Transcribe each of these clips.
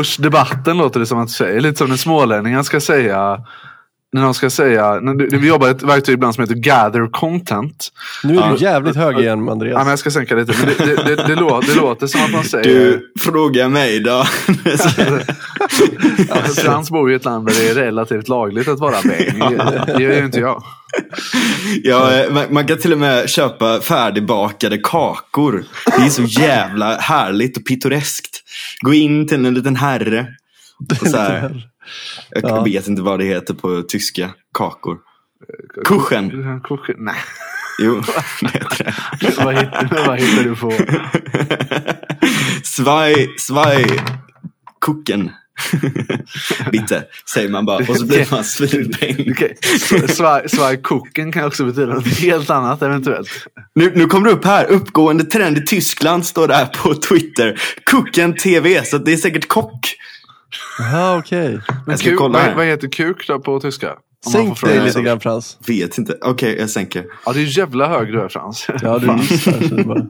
push debatten låter det som att du säger. Lite som när smålänningar ska säga när de ska säga, när du, vi jobbar ett verktyg ibland som heter gather content. Nu är du jävligt hög igen Andreas. Ja, men jag ska sänka lite. Men det, det, det, det, låter, det låter som att man säger... Du frågar mig då. ja, Frans bor i ett land där det är relativt lagligt att vara bäng. Det, det gör ju inte jag. Ja, man, man kan till och med köpa färdigbakade kakor. Det är så jävla härligt och pittoreskt. Gå in till en liten herre. Och så här, jag Ja. vet inte vad det heter på tyska. Kakor. Kuchen. Kuchen? Nej. Jo, det heter det. vad, hittar, vad hittar du på? Zwei, zwei Kuchen. Bitte, säger man bara. Och så blir man svinpeng. Okej. Svaj svaj kuchen kan också betyda något helt annat eventuellt. Nu, nu kommer det upp här. Uppgående trend i Tyskland står det här på Twitter. Kuchen TV, så det är säkert kock. Jaha, okej. Men ska kuk, vad, vad heter kuk då på tyska? Sänk dig lite grann Frans. Vet inte. Okej, jag sänker. Ja, det är jävla hög du är Frans. Ja, du bara...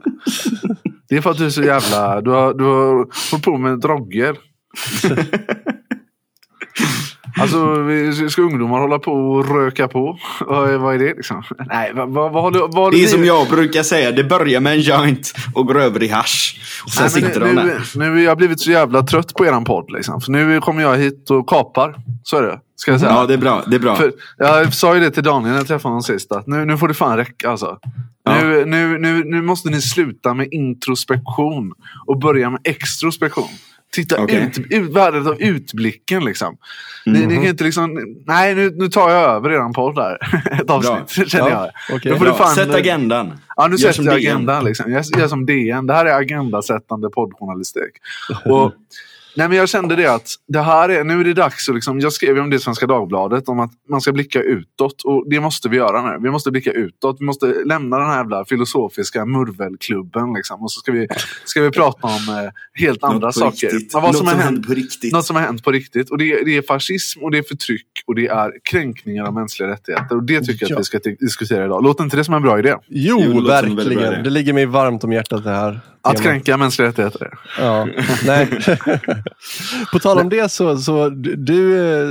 Det är för att du är så jävla... Du har, du har hållit på med droger. Alltså, ska ungdomar hålla på och röka på? Vad är, det liksom? Nej, vad, vad, vad. Vad Det är ni- som jag brukar säga, det börjar med en joint och går över i hasch. Och sen Nej, sitter nu, de nu, där. nu är jag blivit så jävla trött på eran podd. Liksom. För nu kommer jag hit och kapar. Så är det. Ska jag säga. Ja, det är bra. Det är bra. För jag sa ju det till Daniel när jag träffade honom sist. Att nu, nu får det fan räcka alltså. Ja. Nu, nu, nu, nu måste ni sluta med introspektion och börja med extrospektion. Titta Okej. ut, ut, värdet av utblicken liksom. Ni, Mhm. ni kan inte liksom, nej nu, nu tar jag över eran podd där. Ett avsnitt känner Ja, jag. Nu får du Bra. fan- Sätt agendan. Ja, nu Gör sätter jag agendan. Liksom. Jag jag är som DN. Det här är agendasättande poddjournalistik. Och, nej, men jag kände det att det här är, nu är det dags. att Liksom, jag skrev ju om det i Svenska Dagbladet om att man ska blicka utåt. Och det måste vi göra nu. Vi måste blicka utåt. Vi måste lämna den här jävla filosofiska murvelklubben. Liksom. Och så ska vi, ska vi prata om eh, helt andra Något saker. vad Något som hänt på riktigt. något som har hänt på riktigt. Och det, är- det är fascism och det är förtryck och det är kränkningar av mänskliga rättigheter. Och det tycker jag Ja. att vi ska diskutera idag. Låter inte det som en bra idé? Jo, Jo, verkligen. Det ligger mig varmt om hjärtat det här. Att kränka mänskliga rättigheter. Ja, nej. På tal om det så, så du, du eh,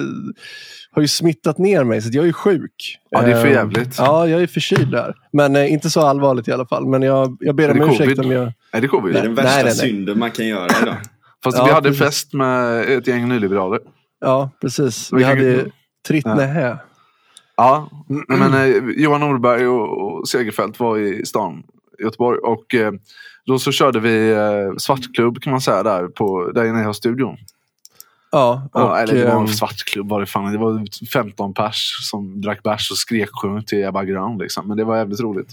har ju smittat ner mig så jag är sjuk. Ja, det är för Eh, jävligt. Ja, jag är förkyld där. Men eh, inte så allvarligt i alla fall. Men jag, jag ber om ursäkt om jag... Är det covid? Det är den Nej, värsta nej, nej. synden man kan göra idag. Fast Ja, vi hade precis. fest med ett gäng nyliberaler. Ja, precis. Vi Vilken- hade tritt Ja. Ja, men eh, Johan Norberg och, och Segerfeldt var i stan i Göteborg. Och eh, då så körde vi eh, svartklubb kan man säga där, på, där inne i studion. Ja, och, Ja, eller det var en svartklubb var det fan. Det var 15 pers som drack bärs och skrek sjöng till Ebba Grön. Liksom. Men det var jävligt roligt.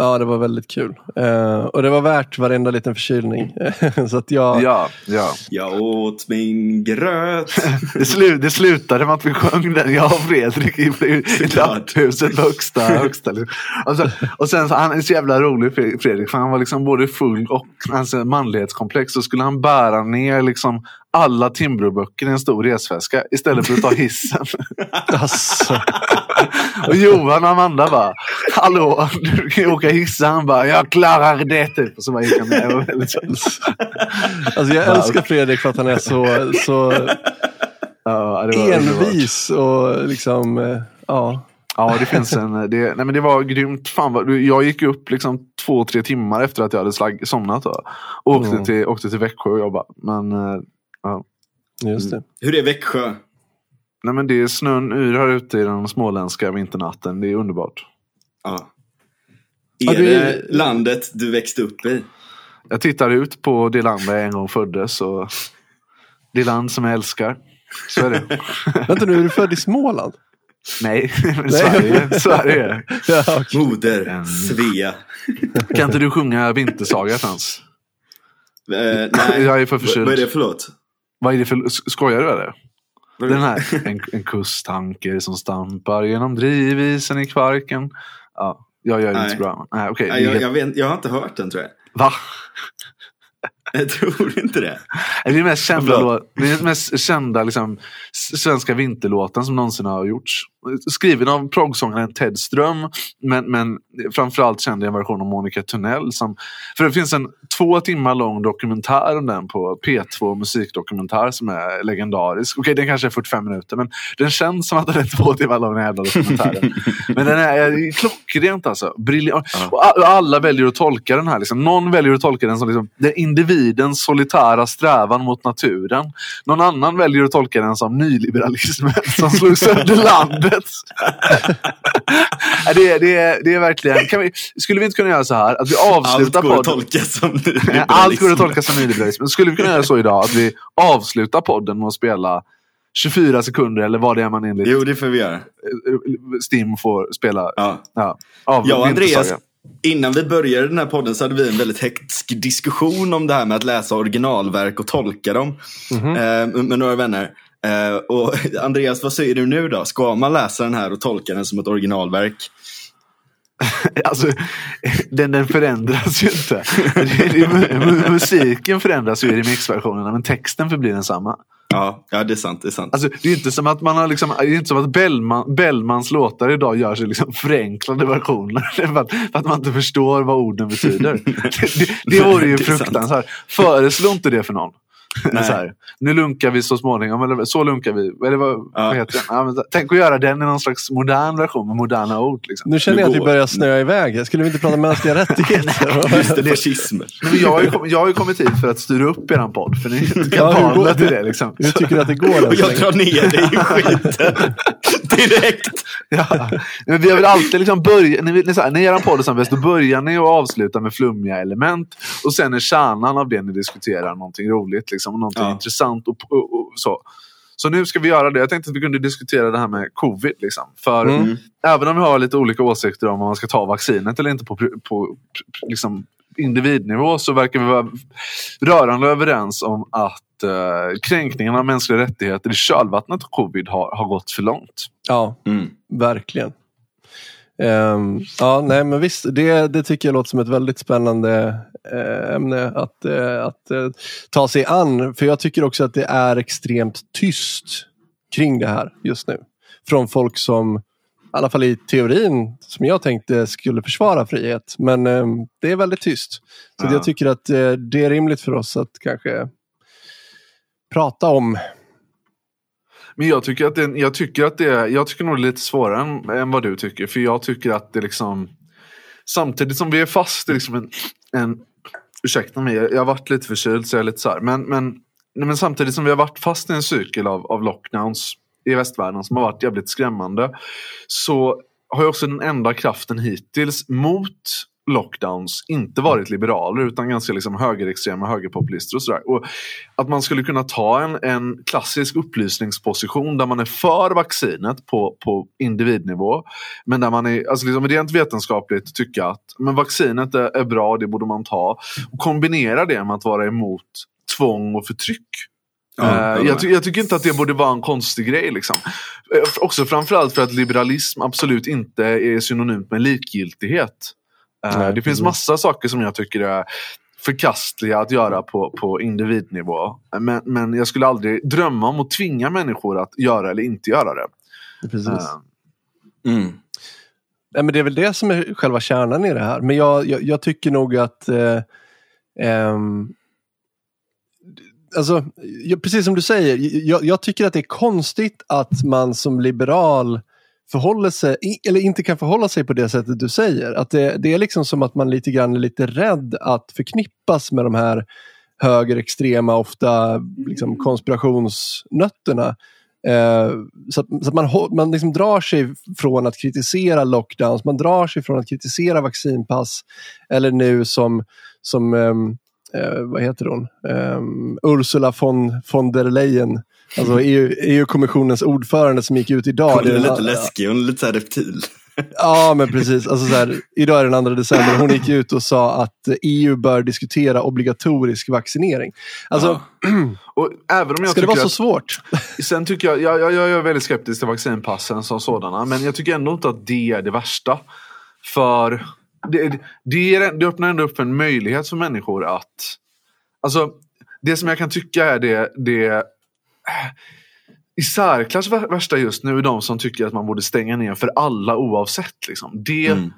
Ja, det var väldigt kul. Eh, och det var värt varenda liten förkylning. så att jag... Ja, ja. Jag åt min gröt. Det, slu, det slutade med att vi sjöng den, jag och Fredrik i, i, trapphuset högsta. högsta liksom. och, så, och sen så, han är så jävla rolig Fredrik, för han var liksom både full och hans manlighetskomplex. Så skulle han bära ner liksom alla Timbroböcker i en stor resväska istället för att ta hissen. Alltså, och Johan och Amanda bara, hallå, du kan ju åka hissa. Han bara, jag klarar det typ. Och så bara gick han så- alltså jag älskar Fredrik för att han är så, så Ja, det var underbart. envis och liksom... eh, Ja, Ja, det finns en... Det, nej, men det var grymt. Fan, vad, jag gick upp liksom två, tre timmar efter att jag hade slag, somnat. Då, och åkte, Mm. till, åkte till Växjö och jobbade. Men, eh, just det. Hur är Växjö? nej, men det är snön yr här ute i den småländska vinternatten. Det är underbart. Ja. Ja, Är du- det landet du växte upp i? Jag tittar ut på det land där jag en gång föddes. Och det land som jag älskar. Så är det. Vänta nu, är du född i Småland? nej, men Sverige. Sverige. Ja, okej. Moder Mm. Svea. Kan inte du sjunga Vintersaga Frans? Eh, nej, Jag är för förkyld. vad är det för låt? Vad är det för... Skojar du eller? Den här, en, en kusttanker som stampar genom drivisen i Kvarken. Ja, jag gör det inte så bra. Nej, okej. Nej, jag, jag, vet, jag har inte hört den tror jag. Va? Jag tror inte det. Det är den mest kända, låt, det är den mest kända liksom, svenska vinterlåten som någonsin har gjorts. Skriven av proggsångaren Ted Ström, men, men framförallt känd i en version av Monica Tunnell. Som, för det finns en två timmar lång dokumentär om den på P2 musikdokumentär som är legendarisk. Okej, den kanske är 45 minuter, men den känns som att den är två timmar lång den jävla dokumentären. men den är klockrent alltså. Briljant. Ja. Och alla väljer att tolka den här. Liksom. Någon väljer att tolka den som liksom, den individens solitära strävan mot naturen. Någon annan väljer att tolka den som nyliberalismen som slog sönder landet. Ja, det, är, det, det är verkligen... Vi, skulle vi inte kunna göra så här att vi Allt avslutar går att tolka som Allt går att tolka som nyliberalism. Men Skulle vi kunna göra så idag att vi avslutar podden med att spela 24 sekunder eller vad det är man enligt Jo, det får vi göra. Stim får spela Ja. ja, av och Andreas, innan vi började den här podden så hade vi en väldigt hektisk diskussion om det här med att läsa originalverk och tolka dem Mhm. eh, med några vänner. Eh, och Andreas, vad säger du nu då? Ska man läsa den här och tolka den som ett originalverk? Alltså, den, den förändras ju inte. Musiken förändras ju i remixversionerna men texten förblir densamma. Ja, ja det är sant. Det är sant. Alltså, det är inte som att man har liksom, det är inte som att Bellman, Bellmans låtar idag gör sig liksom förenklade versioner. För att, för att man inte förstår vad orden betyder. Det, det, det vore ju fruktansvärt. Föreslå inte det för någon. Nej. Så här, nu lunkar vi så småningom, eller så lunkar vi. Eller vad, Ja. vad heter det? Ja, men, tänk att göra den i någon slags modern version med moderna ord. Liksom. Nu känner jag att vi börjar snöa iväg. Skulle vi inte prata mänskliga rättigheter? Just det, fascism. Men jag, har ju kom, jag har ju kommit hit för att styra upp eran podd, för ni är inte kapabla till det. Liksom. Hur tycker du att det går? jag drar ner dig i skiten. Direkt. Ja. Men vi har väl alltid liksom börjat, när, vi, när, här, när er podd som bäst, då börjar ni och avslutar med flummiga element. Och sen är kärnan av det ni diskuterar någonting roligt, liksom, och någonting Ja. intressant. Och, och, och, så. så nu ska vi göra det. Jag tänkte att vi kunde diskutera det här med covid. Liksom. För Mm. även om vi har lite olika åsikter om om man ska ta vaccinet eller inte på, på, på liksom, individnivå så verkar vi vara rörande överens om att eh, kränkningen av mänskliga rättigheter i kölvattnet av covid har, har gått för långt. Ja, Mm. verkligen. Ehm, ja, nej men visst, det, det tycker jag låter som ett väldigt spännande eh, ämne att, eh, att eh, ta sig an. För jag tycker också att det är extremt tyst kring det här just nu. Från folk som, i alla fall i teorin, som jag tänkte skulle försvara frihet. Men eh, det är väldigt tyst. Så Ja. jag tycker att eh, det är rimligt för oss att kanske prata om. Men jag tycker att det, jag tycker att det jag tycker nog det är lite svårare än, än vad du tycker. För jag tycker att det liksom, samtidigt som vi är fast i liksom en, en ursäkta mig, jag jag har varit lite förkyld så jag är lite så här. Men, men, nej, men samtidigt som vi har varit fast i en cykel av, av lockdowns i västvärlden som har varit jävligt skrämmande. Så har ju också den enda kraften hittills mot lockdowns inte varit liberaler utan ganska liksom högerextrema högerpopulister och sådär. Och att man skulle kunna ta en, en klassisk upplysningsposition där man är för vaccinet på, på individnivå. Men där man är alltså liksom rent vetenskapligt tycka att men vaccinet är, är bra, det borde man ta. Och kombinera det med att vara emot tvång och förtryck. Jag jag, ty- jag tycker inte att det borde vara en konstig grej. Liksom. Eh, Också framförallt för att liberalism absolut inte är synonymt med likgiltighet. Eh, Nej, det finns precis. massa saker som jag tycker är förkastliga att göra på, på individnivå. Men, men jag skulle aldrig drömma om att tvinga människor att göra eller inte göra det. Precis. Eh, Mm. Nej, men det är väl det som är själva kärnan i det här. Men jag, jag, jag tycker nog att eh, ehm, Alltså, jag, precis som du säger, jag, jag tycker att det är konstigt att man som liberal förhåller sig, eller inte kan förhålla sig på det sättet du säger. Att det, det är liksom som att man lite grann är lite rädd att förknippas med de här högerextrema, ofta liksom konspirationsnötterna. Eh, så att, så att man, man liksom drar sig från att kritisera lockdowns, man drar sig från att kritisera vaccinpass. Eller nu som, som ehm, eh, vad heter hon? Ehm, Ursula von, von der Leyen, alltså EU, EU-kommissionens ordförande som gick ut idag. Hon är Det är lite den- läskig, hon är lite så här reptil. Ja, men precis. Alltså så här, idag är den 2 december. Hon gick ut och sa att EU bör diskutera obligatorisk vaccinering. Alltså, Ja. och även om jag ska det vara så att, svårt? Sen tycker jag, jag, jag, jag är väldigt skeptisk till vaccinpassen som sådana. Men jag tycker ändå inte att det är det värsta. För det, det, är, det öppnar ändå upp en möjlighet för människor att... Alltså, det som jag kan tycka är det... det i särklass värsta just nu är de som tycker att man borde stänga ner för alla oavsett. Liksom. Det, Mm.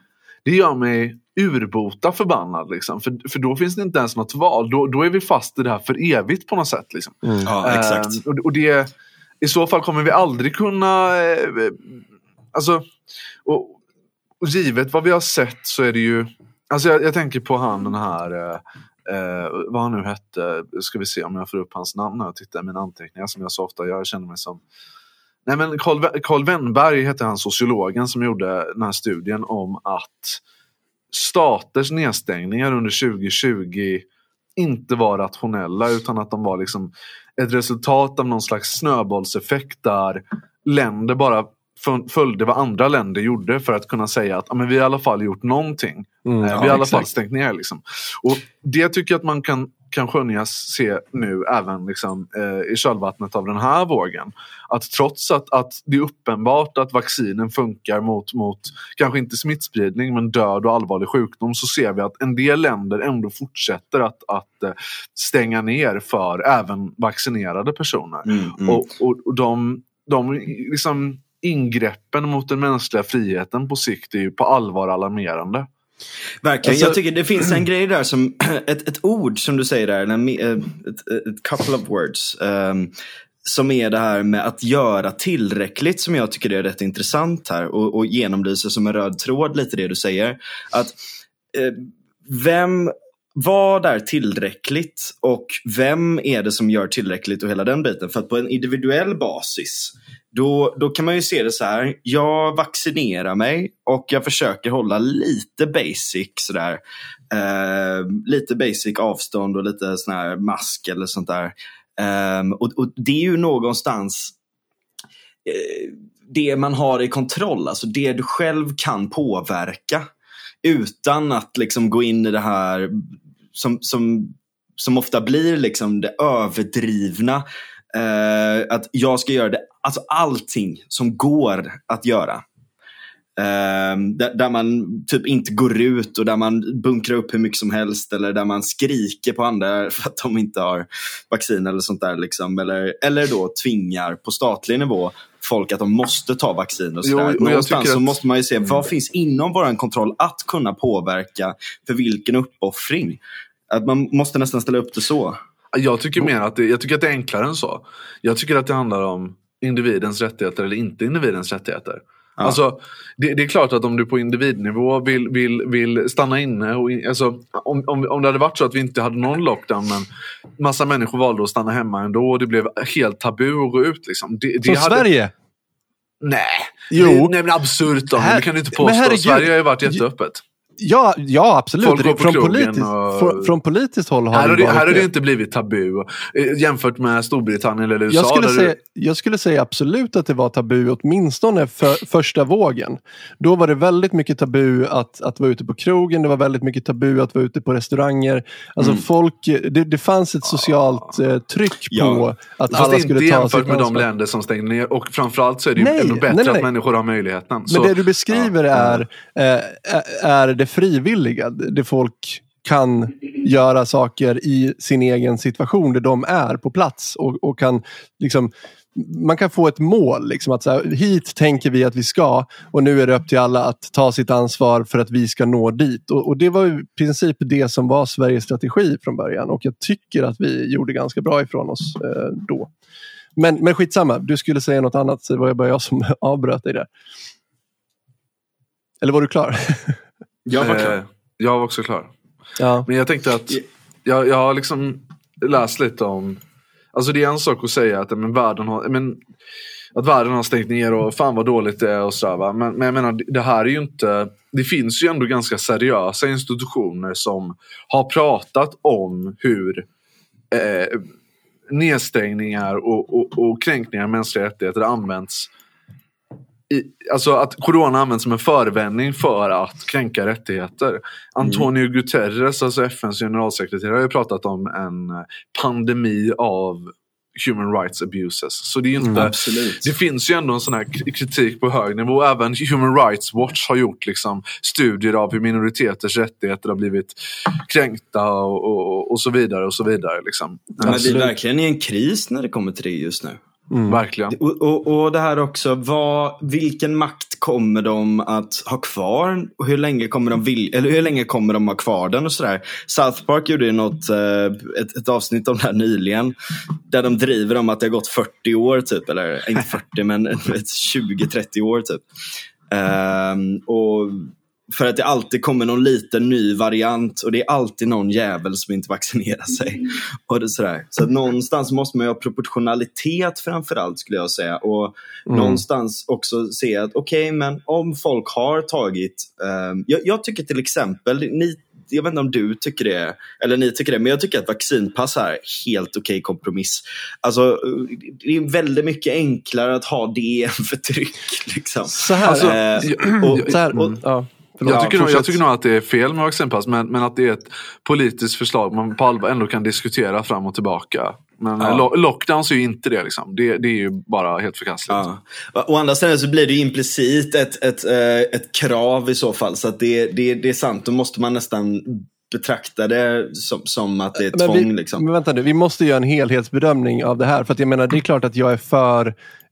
det gör mig urbota förbannad. Liksom. För, för då finns det inte ens något val. Då, då är vi fast i det här för evigt på något sätt. Liksom. Ja, exakt. Eh, och, och det, I så fall kommer vi aldrig kunna... Eh, alltså, och, och givet vad vi har sett så är det ju... Alltså jag, jag tänker på han den här... Eh, eh, vad han nu hette. Ska vi se om jag får upp hans namn när jag tittar i mina anteckningar som jag så ofta gör. Jag känner mig som... Nej men Carl, Carl Wennberg hette han sociologen som gjorde den här studien om att staters nedstängningar under 2020 inte var rationella utan att de var liksom ett resultat av någon slags snöbollseffekt där länder bara följde vad andra länder gjorde för att kunna säga att "Ja, men vi har i alla fall gjort någonting. Mm. Eh, vi ja, har i alla fall stängt ner. Liksom. Och det tycker jag att man kan, kan skönjas se nu även liksom, eh, i kölvattnet av den här vågen. Att trots att, att det är uppenbart att vaccinen funkar mot, mot kanske inte smittspridning men död och allvarlig sjukdom så ser vi att en del länder ändå fortsätter att, att eh, stänga ner för även vaccinerade personer. Mm, mm. Och, och, och de, de liksom ingreppen mot den mänskliga friheten på sikt är ju på allvar alarmerande. Verkligen. Alltså- jag tycker det finns en grej där som, ett, ett ord som du säger där, en, eh, ett, ett couple of words. ehm, som är det här med att göra tillräckligt som jag tycker är rätt intressant här och, och genomlyser som en röd tråd lite det du säger. Att eh, vem, vad är tillräckligt och vem är det som gör tillräckligt och hela den biten? För att på en individuell basis då, då kan man ju se det så här. Jag vaccinerar mig och jag försöker hålla lite basic sådär. Eh, lite basic avstånd och lite sån här mask eller sånt där. Eh, och, och det är ju någonstans eh, det man har i kontroll, alltså det du själv kan påverka. Utan att liksom gå in i det här som, som, som ofta blir liksom det överdrivna. Eh, att jag ska göra det, alltså allting som går att göra. Eh, där, där man typ inte går ut och där man bunkrar upp hur mycket som helst eller där man skriker på andra för att de inte har vaccin eller sånt där. Liksom. Eller, eller då tvingar på statlig nivå folk att de måste ta vaccin och Jo, sådär. och jag Någonstans så att- måste man ju se vad finns inom vår kontroll att kunna påverka för vilken uppoffring. Att man måste nästan ställa upp det så. Jag tycker mer att det, jag tycker att det är enklare än så. Jag tycker att det handlar om individens rättigheter eller inte individens rättigheter. Ja. Alltså, det, det är klart att om du på individnivå vill, vill, vill stanna inne. Och in, alltså, om, om, om det hade varit så att vi inte hade någon lockdown men massa människor valde att stanna hemma ändå och det blev helt tabu att gå ut. Liksom. Det, det hade, Sverige? Nej, Jo. det, nej men absurt. Här- det kan du inte påstå. herregud. Sverige har ju varit jätteöppet. Ja, ja absolut. Folk går på från, krogen politiskt, och- från, från politiskt håll har Här det det, varit här har det inte blivit tabu eh, jämfört med Storbritannien eller USA. Jag skulle, säga, du- jag skulle säga absolut att det var tabu, åtminstone för första vågen. Då var det väldigt mycket tabu att, att vara ute på krogen, det var väldigt mycket tabu att vara ute på restauranger. Alltså Mm. folk, det, det fanns ett socialt eh, tryck Ja. på att Fast alla inte skulle ta jämfört sitt med de ansvar. länder som stängde ner. Och framförallt så är det ju Nej, ändå bättre nej, nej, nej. att människor har möjligheten. Men Så, det du beskriver ja. är, eh, är det frivilliga. Det folk kan göra saker i sin egen situation där de är på plats och, och kan liksom man kan få ett mål, liksom att så här, hit tänker vi att vi ska och nu är det upp till alla att ta sitt ansvar för att vi ska nå dit. Och, och det var i princip det som var Sveriges strategi från början och jag tycker att vi gjorde ganska bra ifrån oss eh, då. Men, men skitsamma, du skulle säga något annat, så det var bara jag som avbröt dig där. Eller var du klar? Jag var klar. Eh, jag var också klar. ja. Men jag tänkte att jag, jag har liksom läst lite om... Alltså det är en sak att säga att, men, världen, har, men, att världen har stängt ner och fan vad dåligt det är och sådär. Va? Men, men jag menar, det här är ju inte... Det finns ju ändå ganska seriösa institutioner som har pratat om hur eh, nedstängningar och, och, och kränkningar av mänskliga rättigheter används alltså att corona används som en förevändning för att kränka rättigheter. Antonio Guterres, alltså FNs generalsekreterare, har ju pratat om en pandemi av human rights abuses. Så det är ju inte... Mm. Det finns ju ändå en sån här kritik på hög nivå. Även Human Rights Watch har gjort liksom studier av hur minoriteters rättigheter har blivit kränkta och, och, och så vidare. och så vidare liksom. Men vi är verkligen i en kris när det kommer till det just nu. Mm. Verkligen. Och, och, och, det här också, vad, vilken makt kommer de att ha kvar? Och hur länge kommer de, vill, eller hur länge kommer de ha kvar den? och sådär. South Park gjorde ju något, eh, ett, ett avsnitt om det här nyligen. Där de driver om att det har gått 40 år, typ. Eller inte 40, men 20-30 år. typ. Um, och för att det alltid kommer någon liten ny variant och det är alltid någon jävel som inte vaccinerar sig. Och det sådär. Så att någonstans måste man ju ha proportionalitet framförallt skulle jag säga. Och mm. någonstans också se att okej, okay, men om folk har tagit... Um, jag, jag, tycker till exempel, ni, jag vet inte om du tycker det, eller ni tycker det, men jag tycker att vaccinpass är helt okej okay kompromiss. Alltså, det är väldigt mycket enklare att ha det än förtryck. Liksom. Så här, alltså, eh, och, så här, och, ja. Jag, tycker nog, jag tycker nog att det är fel med vaccinpass men, men att det är ett politiskt förslag man på allvar ändå kan diskutera fram och tillbaka. Men ja. lockdowns är ju inte det. Liksom. Det, det är ju bara helt förkastligt. Ja. Å andra sidan så blir det implicit ett, ett, eh, ett krav i så fall. Så att det, det, det är sant, då måste man nästan betrakta det som, som att det är tvång. Men vi, liksom. men vänta nu, vi måste göra en helhetsbedömning av det här. För att jag menar, det är klart att jag är för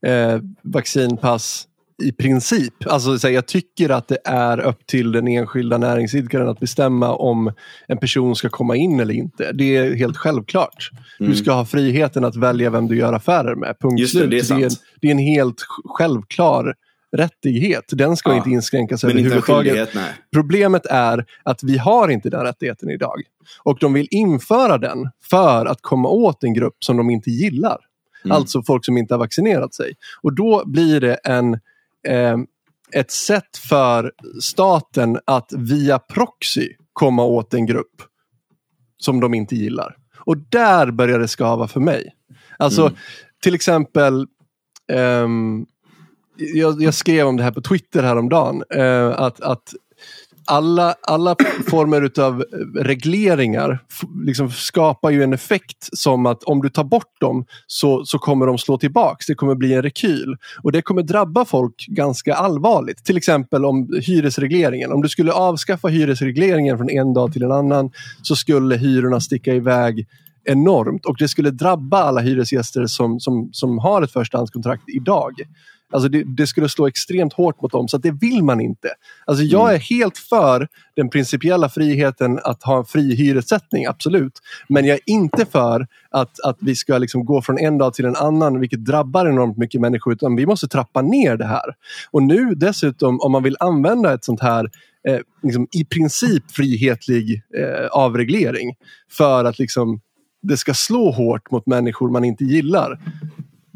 eh, vaccinpass i princip. Alltså, så här, jag tycker att det är upp till den enskilda näringsidkaren att bestämma om en person ska komma in eller inte. Det är helt självklart. Mm. Du ska ha friheten att välja vem du gör affärer med. Punkt Just det, det, är det, är, det är en helt självklar rättighet. Den ska ja. inte inskränkas Men överhuvudtaget. Problemet är att vi har inte den rättigheten idag. Och de vill införa den för att komma åt en grupp som de inte gillar. Mm. Alltså folk som inte har vaccinerat sig. Och då blir det en eh, ett sätt för staten att via proxy komma åt en grupp som de inte gillar. Och där börjar det skava för mig. Alltså mm. till exempel um, jag, jag, skrev om det här på Twitter häromdagen. Uh, att, att alla, alla former av regleringar liksom skapar ju en effekt som att om du tar bort dem så, så kommer de slå tillbaks. Det kommer bli en rekyl. Och det kommer drabba folk ganska allvarligt. Till exempel om hyresregleringen. Om du skulle avskaffa hyresregleringen från en dag till en annan så skulle hyrorna sticka iväg enormt och det skulle drabba alla hyresgäster som, som, som har ett förstahandskontrakt idag. Alltså det, det, skulle slå extremt hårt mot dem, så det vill man inte. Alltså jag mm. är helt för den principiella friheten att ha en fri hyressättning, absolut. Men jag är inte för att, att vi ska liksom gå från en dag till en annan, vilket drabbar enormt mycket människor. Utan vi måste trappa ner det här. Och nu dessutom, om man vill använda ett sånt här eh, liksom, i princip frihetlig eh, avreglering för att liksom, det ska slå hårt mot människor man inte gillar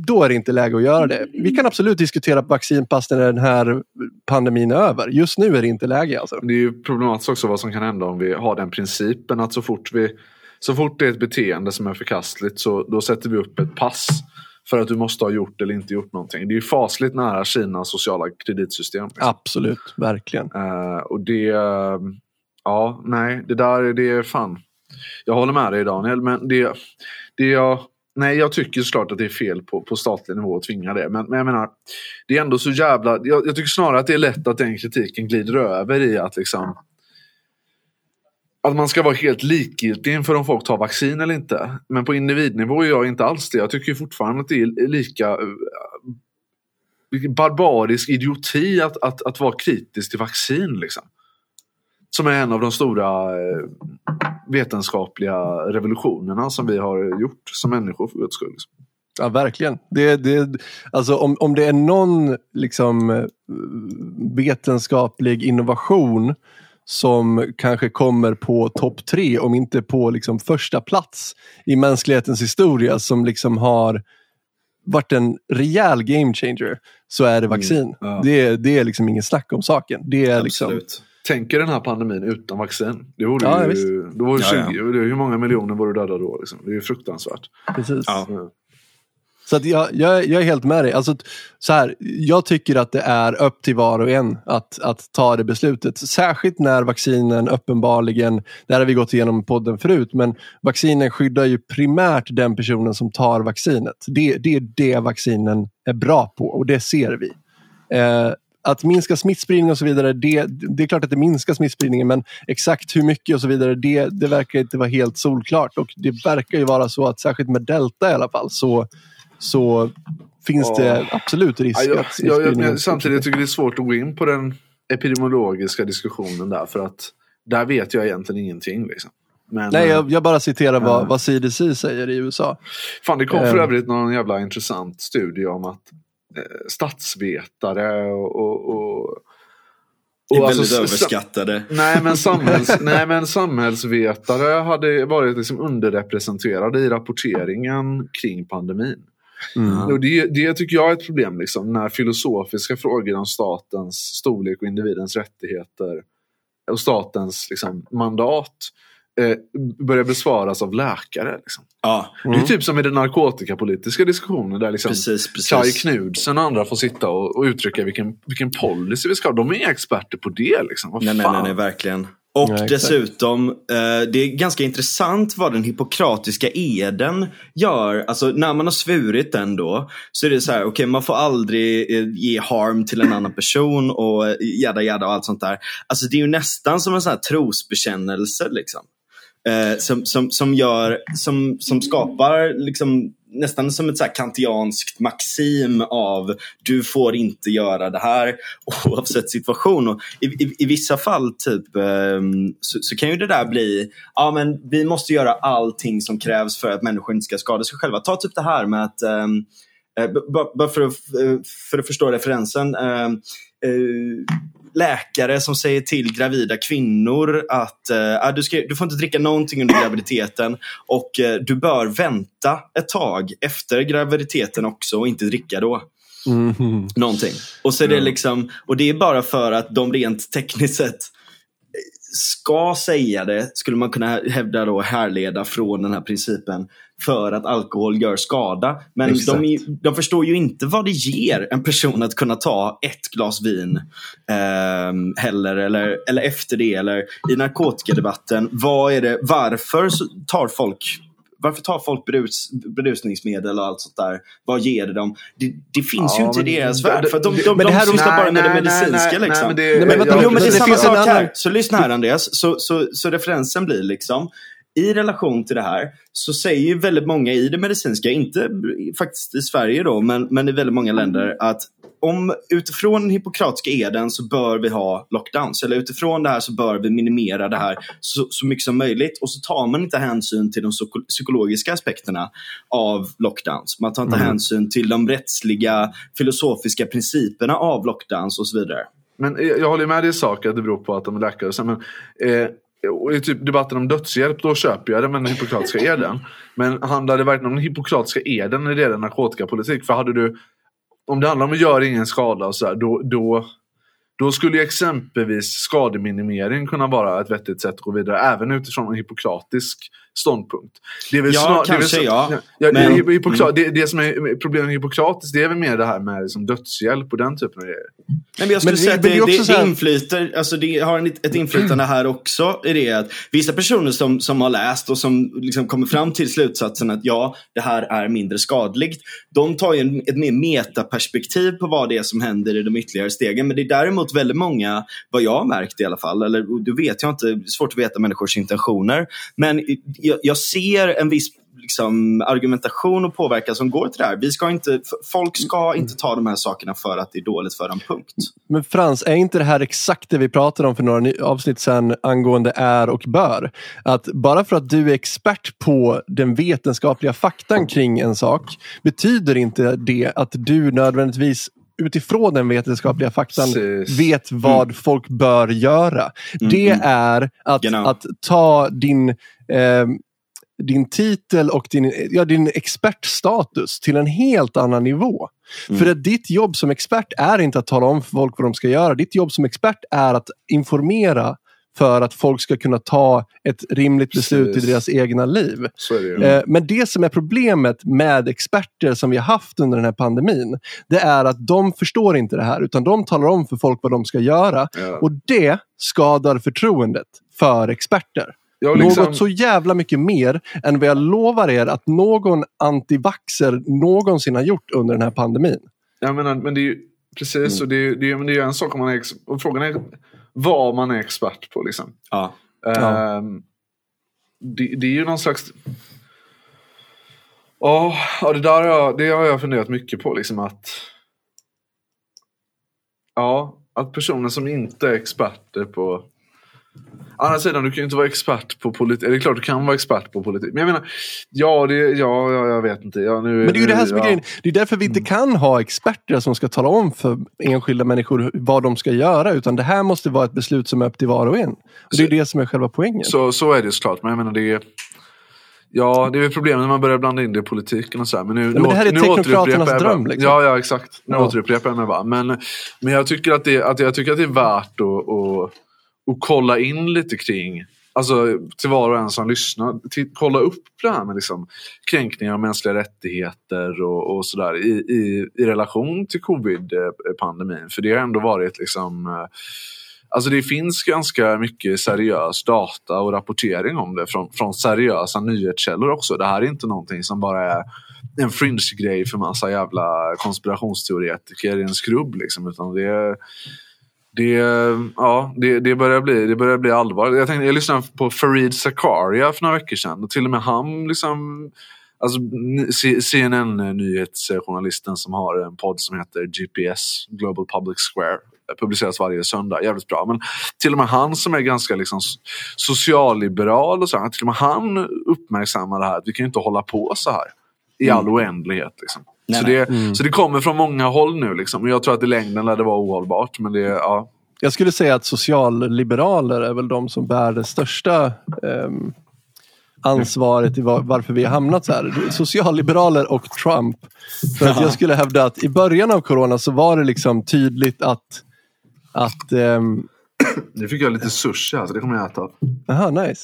då är det inte läge att göra det. Vi kan absolut diskutera vaccinpass när den här pandemin är över. Just nu är det inte läge. Alltså. Det är ju problematiskt också vad som kan hända om vi har den principen att så fort, vi, så fort det är ett beteende som är förkastligt så då sätter vi upp ett pass för att du måste ha gjort eller inte gjort någonting. Det är ju fasligt nära Kinas sociala kreditsystem. Liksom. Absolut, verkligen. Uh, och det, uh, ja, nej, det där det är fan. Jag håller med dig Daniel, men det, det jag Nej, jag tycker såklart att det är fel på, på statlig nivå att tvinga det. Men, men jag menar, det är ändå så jävla... Jag, jag, tycker snarare att det är lätt att den kritiken glider över i att liksom... Att man ska vara helt likgiltig inför om folk tar vaccin eller inte. Men på individnivå är jag inte alls det. Jag tycker fortfarande att det är lika eh, barbarisk idioti att, att, att vara kritisk till vaccin. Liksom. Som är en av de stora uh, vetenskapliga revolutionerna som vi har gjort som människor för guds skull. Liksom. Ja, verkligen. Det, det, alltså om, om det är någon liksom, vetenskaplig innovation som kanske kommer på topp tre, om inte på liksom, första plats i mänsklighetens historia som liksom har varit en rejäl game changer, så är det vaccin. Mm, ja. det, det är liksom inget snack om saken. Det är liksom, Tänk er den här pandemin utan vaccin. Det vore ja, ju, då vore 20, ja, ja. hur många miljoner vore döda då? Liksom? Det är ju fruktansvärt. Precis. Ja. Så att jag, jag, jag är helt med dig. Alltså, så här, jag tycker att det är upp till var och en att, att ta det beslutet. Särskilt när vaccinen uppenbarligen, det här har vi gått igenom podden förut, men vaccinen skyddar ju primärt den personen som tar vaccinet. Det, det är det vaccinen är bra på och det ser vi. Eh, att minska smittspridning och så vidare, det, det är klart att det minskar smittspridningen men exakt hur mycket och så vidare, det, det verkar inte vara helt solklart och det verkar ju vara så att särskilt med delta i alla fall så, så finns det absolut risk Ja, jag, att jag, jag, samtidigt tycker jag det är svårt att gå in på den epidemiologiska diskussionen där. För att där vet jag egentligen ingenting. Liksom. Men, Nej, eh, jag, jag bara citerar vad, Ja. vad CDC säger i USA. Fan, det kom för Eh. övrigt någon jävla intressant studie om att statsvetare och... och, och är och alltså väldigt s- överskattade. Nej men, samhälls, nej, men samhällsvetare hade varit liksom underrepresenterade i rapporteringen kring pandemin. Mm. Och det, det tycker jag är ett problem, liksom, när filosofiska frågor om statens storlek och individens rättigheter och statens liksom, mandat eh, börjar besvaras av läkare. Liksom. Ja, Det är typ som i den narkotikapolitiska diskussionen där liksom, precis. Kai precis. Knudsen och andra får sitta och, och uttrycka vilken, vilken policy vi ska ha. De är experter på det. Liksom. Vad Nej, nej, fan? nej, nej, verkligen. Och Ja, dessutom, eh, det är ganska intressant vad den hippokratiska eden gör. Alltså när man har svurit den då, så är det så här, okej man får aldrig eh, ge harm till en annan person och eh, jada jada och allt sånt där. Alltså det är ju nästan som en sån här trosbekännelse liksom. Eh, som, som, som, gör, som, som skapar liksom, nästan som ett så här kantianskt maxim av du får inte göra det här oavsett situation. Och i, i, I vissa fall typ, ehm, så, så kan ju det där bli, ja men vi måste göra allting som krävs för att människor inte ska skada sig själva. Ta typ det här med att ehm, eh, bara för, att- eh, för att förstå referensen. Ehm, eh, läkare som säger till gravida kvinnor att eh, ah, du, ska, du får inte dricka någonting under graviditeten och eh, du bör vänta ett tag efter graviditeten också och inte dricka då. Mhm. Någonting. Och, så är det liksom, och det är bara för att de rent tekniskt sett ska säga det, skulle man kunna hävda då härleda från den här principen för att alkohol gör skada. Men de, de förstår ju inte vad det ger en person att kunna ta ett glas vin ehm, heller, eller, eller efter det. Eller i narkotikadebatten, vad är det, varför tar folk varför tar folk berus, berusningsmedel och allt sånt där? Vad ger det dem? Det, det finns ju Ja, inte i deras värld. För de, de, men det de här- sysslar bara med det medicinska. liksom. men det- men jo, men det är samma sak här. Så lyssna här Andreas. Så, så, så referensen blir liksom, i relation till det här så säger ju väldigt många i det medicinska, inte faktiskt i Sverige då, men, men i väldigt många länder att om utifrån den hippokratiska eden så bör vi ha lockdowns. Eller utifrån det här så bör vi minimera det här så, så mycket som möjligt. Och så tar man inte hänsyn till de psyko- psykologiska aspekterna av lockdowns. Man tar inte Mm. hänsyn till de rättsliga, filosofiska principerna av lockdowns och så vidare. Men jag, jag håller med dig i sak att det beror på att de är läkare. Men, eh, och I typ debatten om dödshjälp, då köper jag det med den hippokratiska eden. Men handlar det verkligen om den hippokratiska eden när det gäller narkotikapolitik? För hade du, om det handlar om att göra ingen skada och så här, då, då, då skulle ju exempelvis skademinimering kunna vara ett vettigt sätt att gå vidare. Även utifrån en hippokratisk ståndpunkt. Det är väl Ja, snar- det är väl kanske, så- ja. ja det, Men- är hippokra- det, det som är problemet med hippokratiskt det är väl mer det här med liksom dödshjälp och den typen av grejer. Nej, men jag skulle Men det- säga att det, det det, det, här- inflyter, alltså det har en, ett inflytande här också. I det att vissa personer som, som har läst och som liksom kommer fram till slutsatsen att ja, det här är mindre skadligt. De tar ju en, ett mer metaperspektiv på vad det är som händer i de ytterligare stegen. Men det är däremot väldigt många, vad jag har märkt i alla fall, eller det vet jag inte, det är svårt att veta människors intentioner. Men jag, jag ser en viss liksom, argumentation och påverkan som går till det här. Vi ska inte, folk ska inte ta de här sakerna för att det är dåligt för dem, punkt. Men Frans, är inte det här exakt det vi pratade om för några avsnitt sedan angående är och bör? Att bara för att du är expert på den vetenskapliga faktan kring en sak betyder inte det att du nödvändigtvis utifrån den vetenskapliga faktan Precis. vet vad folk bör göra. Det mm. är att, Genau. att ta din eh, din titel och din, ja, din expertstatus till en helt annan nivå. Mm. För att ditt jobb som expert är inte att tala om för folk vad de ska göra. Ditt jobb som expert är att informera för att folk ska kunna ta ett rimligt beslut i Precis. deras egna liv. Det. Eh, Men det som är problemet med experter som vi har haft under den här pandemin, det är att de förstår inte det här, utan de talar om för folk vad de ska göra. Ja. Och det skadar förtroendet för experter. Liksom- Något så jävla mycket mer än vad jag lovar er att någon antivaxer någonsin har gjort under den här pandemin. Jag menar, men det är ju precis, och det är, det men det är en sak om man är, och frågan är vad man är expert på. Liksom. Ja. Ja. Ehm, det, det är ju någon slags... Ja, ja, det där har jag, det har jag funderat mycket på. Liksom att, ja, att personer som inte är experter på andra sidan, du kan ju inte vara expert på politik. Det är klart du kan vara expert på politik. Men jag menar, ja, det, ja, ja jag vet inte. Ja, nu, Men det är ju det här som är ja. grejen. Det är därför vi inte kan ha experter som ska tala om för enskilda människor vad de ska göra. Utan det här måste vara ett beslut som är upp till var och en. Och det är Så- det som är själva poängen. Så, så är det såklart. Men jag menar, det är... Ja, det är väl problemet när man börjar blanda in det i politiken och så här. Men, nu, men det här är teknokraternas dröm, liksom. Ja, ja, exakt. Nu Ja. återupprepar jag mig bara. Men, men jag, tycker att det, att jag tycker att det är värt att, att, och kolla in lite kring Alltså till var och en som lyssnar, till, kolla upp det här med liksom, kränkningar av mänskliga rättigheter och, och sådär i, i, i relation till covid-pandemin. För det har ändå varit liksom eh, Alltså det finns ganska mycket seriös data och rapportering om det från, från seriösa nyhetskällor också. Det här är inte någonting som bara är en fringe-grej för massa jävla konspirationsteoretiker i en skrubb. Liksom, utan det, är- det, ja, det, det, börjar bli, det börjar bli allvar. Jag, tänkte, jag lyssnade på Fareed Zakaria för några veckor sedan och till och med han liksom Alltså CNN-nyhetsjournalisten som har en podd som heter GPS, Global Public Square, publiceras varje söndag. Jävligt bra. Men till och med han som är ganska liksom socialliberal och så, till och med han uppmärksammar det här att vi kan inte hålla på så här i all oändlighet. Liksom. Nej, så, det, så det kommer från många håll nu. Liksom. Och jag tror att i längden lär det vara ohållbart. Men det, ja. Jag skulle säga att socialliberaler är väl de som bär det största ehm, ansvaret i var, varför vi har hamnat så här. Socialliberaler och Trump. För att jag skulle hävda att i början av corona så var det liksom tydligt att att ehm, Nu fick jag lite sushi här, så det kommer jag äta. Aha, nice.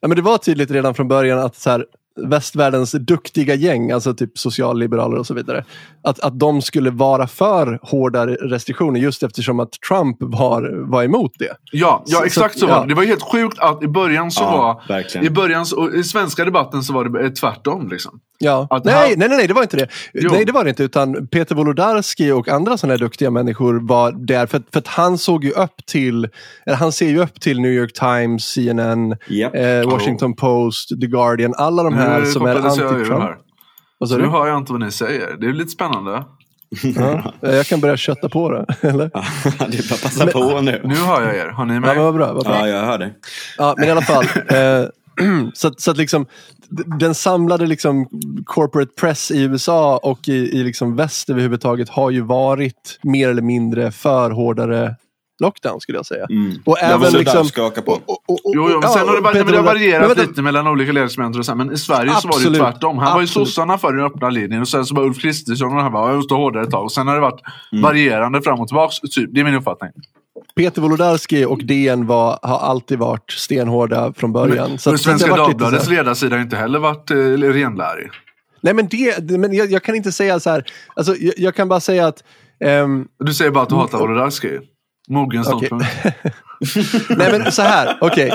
Ja, men det var tydligt redan från början att så här, västvärldens duktiga gäng, alltså typ socialliberaler och så vidare, att, att de skulle vara för hårda restriktioner just eftersom att Trump var, var emot det. Ja, ja Så- exakt så- så var ja. det. Det var helt sjukt att i början så Ja, var... verkligen. I början så, i svenska debatten så var det tvärtom. Liksom. Ja. Att Nej, han- nej, nej, nej, det var inte det. Jo. Nej, det var det inte. Utan Peter Wolodarski och andra sådana här duktiga människor var där för, för att han såg ju upp till, eller han ser ju upp till New York Times, CNN, Japp. eh, Washington Post, The Guardian, alla de här Nu som är anti-Trump. Så nu hör jag inte vad ni säger. Det är lite spännande. Ja, jag kan börja kötta på det. Eller? det är bara passa på nu. Nu hör jag er. Har ni Ja, mig? men vad bra. Vad bra. Ja, jag hör det. Ja, men i alla fall. Eh, så att, så att liksom, den samlade liksom corporate press i USA och i, i liksom väst överhuvudtaget har ju varit mer eller mindre för hårdare lockdown skulle jag säga. Mm. Och var även så liksom... skaka på. och- och- och- Jo, jo, men sen har det, men det har varierat Men lite mellan olika ledarskribenter och så här, Men i Sverige så var det ju Absolut. tvärtom. Här var ju Absolut. sossarna för den öppna linjen och sen så var Ulf Kristersson och han bara, jag måste hårdare ett tag. Och sen har det varit Mm. varierande fram och tillbaka. Typ. Det är min uppfattning. Peter Wolodarski och DN var, har alltid varit stenhårda från början. Så att- så Svenska så här- Dagbladets ledarsida har inte heller varit eh, renlärig. Nej men, det, men jag, jag kan inte säga så här. Alltså, jag, jag kan bara säga att ehm, Du säger bara att du hatar Wolodarski. Mogen ståndpunkt. Nej men så här, okej.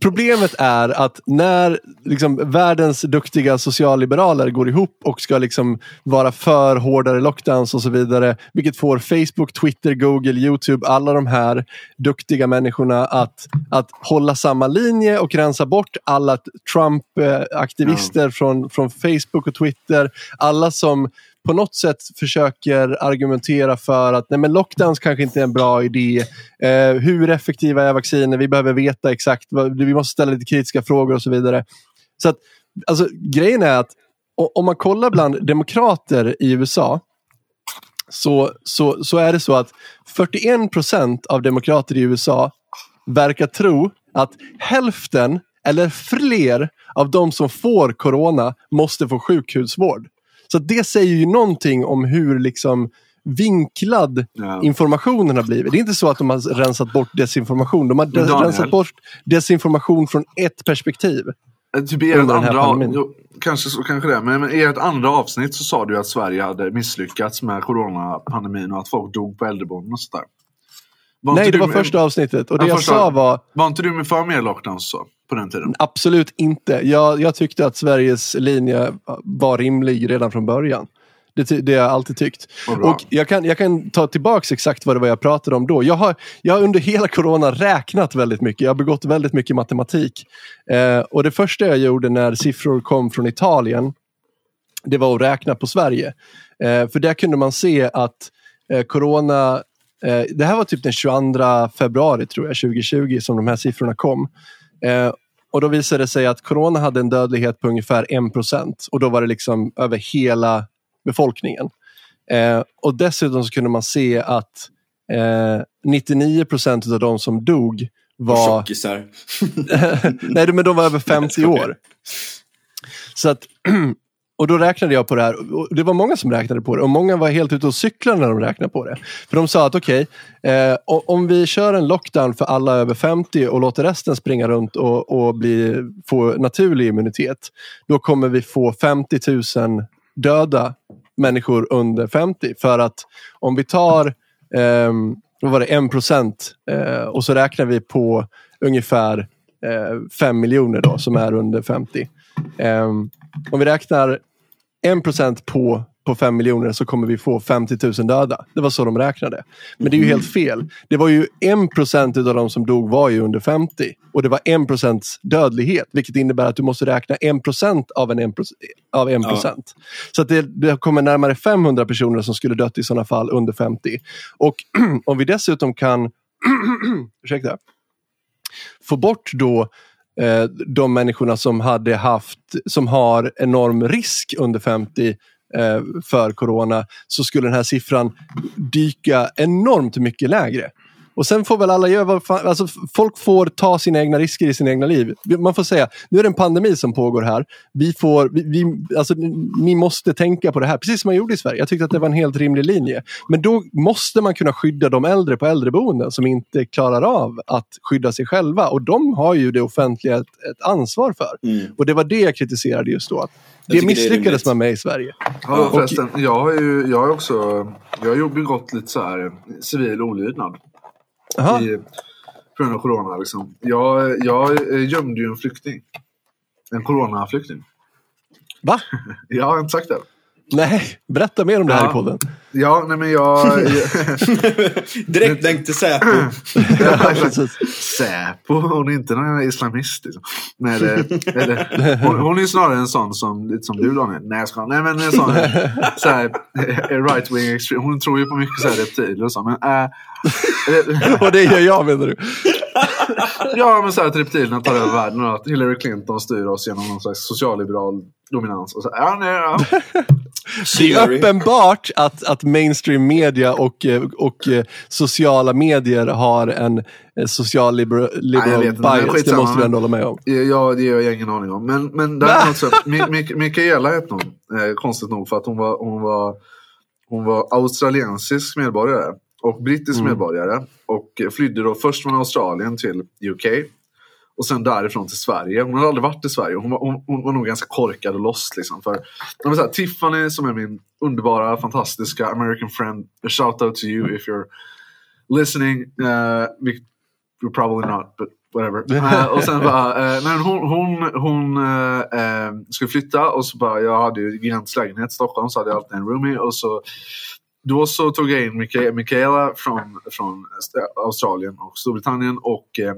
Problemet är att när liksom, världens duktiga socialliberaler går ihop och ska liksom vara för hårdare lockdowns och så vidare, vilket får Facebook, Twitter, Google, YouTube, alla de här duktiga människorna att, att hålla samma linje och rensa bort alla Trump-aktivister från, från Facebook och Twitter. Alla som på något sätt försöker argumentera för att nej, men lockdowns kanske inte är en bra idé. Eh, hur effektiva är vacciner? Vi behöver veta exakt. vad- Vi måste ställa lite kritiska frågor och så vidare. Så att, alltså, grejen är att om man kollar bland demokrater i USA så, så, så är det så att 41 procent av demokrater i USA verkar tro att hälften eller fler av de som får corona måste få sjukhusvård. Så det säger ju någonting om hur liksom vinklad Ja. informationen har blivit. Det är inte så att de har rensat bort desinformation. De har de- rensat bort desinformation från ett perspektiv. Eh, Typ i ert andra, jo, kanske, så, kanske det, men, men i ert andra avsnitt så sa du att Sverige hade misslyckats med coronapandemin och att folk dog på äldreboenden och sådär. Var Nej, det var med- första avsnittet och det Ja, jag första- sa var Var inte du med för mer lockdowns så, på den tiden? Absolut inte. Jag, jag tyckte att Sveriges linje var rimlig redan från början. Det, det har jag alltid tyckt. Och jag kan, jag kan ta tillbaks exakt vad det var jag pratade om då. Jag har, jag har under hela corona räknat väldigt mycket. Jag har begått väldigt mycket matematik. Eh, och det första jag gjorde när siffror kom från Italien det var att räkna på Sverige. Eh, för där kunde man se att eh, corona, det här var typ den 22 februari tror jag, 2020 som de här siffrorna kom. Eh, och då visade det sig att corona hade en dödlighet på ungefär 1% och då var det liksom över hela befolkningen. Eh, och dessutom så kunde man se att eh, 99% av de som dog var... Tjockisar. Nej, men de var över 50 år. Så att, och då räknade jag på det här. Och det var många som räknade på det och många var helt ute och cyklade när de räknade på det. För de sa att okej, okay, eh, om vi kör en lockdown för alla över 50 och låter resten springa runt och, och bli, få naturlig immunitet. Då kommer vi få 50 000 döda människor under 50. För att om vi tar eh, vad var det, 1 procent eh, och så räknar vi på ungefär eh, 5 miljoner då, som är under 50. Um, ehm, om vi räknar 1 procent på på 5 miljoner så kommer vi få 50 000 döda. Det var så de räknade. Men det är ju helt fel. Det var ju 1 procent av de som dog var ju under 50 och det var 1 procents dödlighet vilket innebär att du måste räkna 1 procent av en 1 av 1 procent. Ja. Så att det, det kommer närmare 500 personer som skulle dött i sådana fall under 50. Och om vi dessutom kan ursäkta, få bort då eh, de människorna som hade haft, som har enorm risk under 50 Eh, för corona så skulle den här siffran dyka enormt mycket lägre. Och sen får väl alla göra vad fan, alltså folk får ta sina egna risker i sina egna liv. Man får säga, nu är det en pandemi som pågår här. Vi får, vi, vi, alltså, ni måste tänka på det här, precis som man gjorde i Sverige. Jag tyckte att det var en helt rimlig linje. Men då måste man kunna skydda de äldre på äldreboenden som inte klarar av att skydda sig själva. Och de har ju det offentliga ett, ett ansvar för. Mm. Och det var det jag kritiserade just då. Att det misslyckades man med i Sverige. Ja, förresten, jag har ju jag har också jag har begått lite så här civil olydnad. Aha. I, på grund av corona. Liksom. Jag, jag gömde ju en flykting. En coronaflykting. Va? jag har inte sagt det. Nej, berätta mer om det här ja. i podden. Ja, nej men jag... Direkt länk till Säpo. Säpo, hon är inte någon islamist. Liksom. Nej, det, det, hon, hon är snarare en sån som, lite som du Daniel. Nej, jag ska, nej men en sån så här, right wing extreme. Hon tror ju på mycket så här reptiler och så. Men, äh, och det gör jag menar du? ja, men så här att reptilerna tar över världen och att Hillary Clinton styr oss genom någon slags socialliberal dominans. Och så, ja, nej, ja. Det är uppenbart att, att mainstream media och, eh, och eh, sociala medier har en eh, social liberal, liberal Nej, bias. Det måste du ändå hålla med om. Ja, det har jag ingen aning om. Men, men däremot så, Mikaela hette hon, eh, konstigt nog, för att hon var, hon var, hon var australiensisk medborgare och brittisk mm. medborgare. Och flydde då först från Australien till UK och sen därifrån till Sverige. Hon hade aldrig varit i Sverige. Hon var, hon, hon var nog ganska korkad och lost. Liksom, för, så här, Tiffany som är min underbara, fantastiska American friend. A shout out to you if you're listening. Uh, you're probably not, but whatever. Uh, och sen bara, uh, nej, hon, hon, hon uh, skulle flytta och så bara, jag hade ju gigantisk lägenhet i Stockholm så hade jag alltid en roomie och så då så tog jag in Michaela från, från Australien och Storbritannien och eh,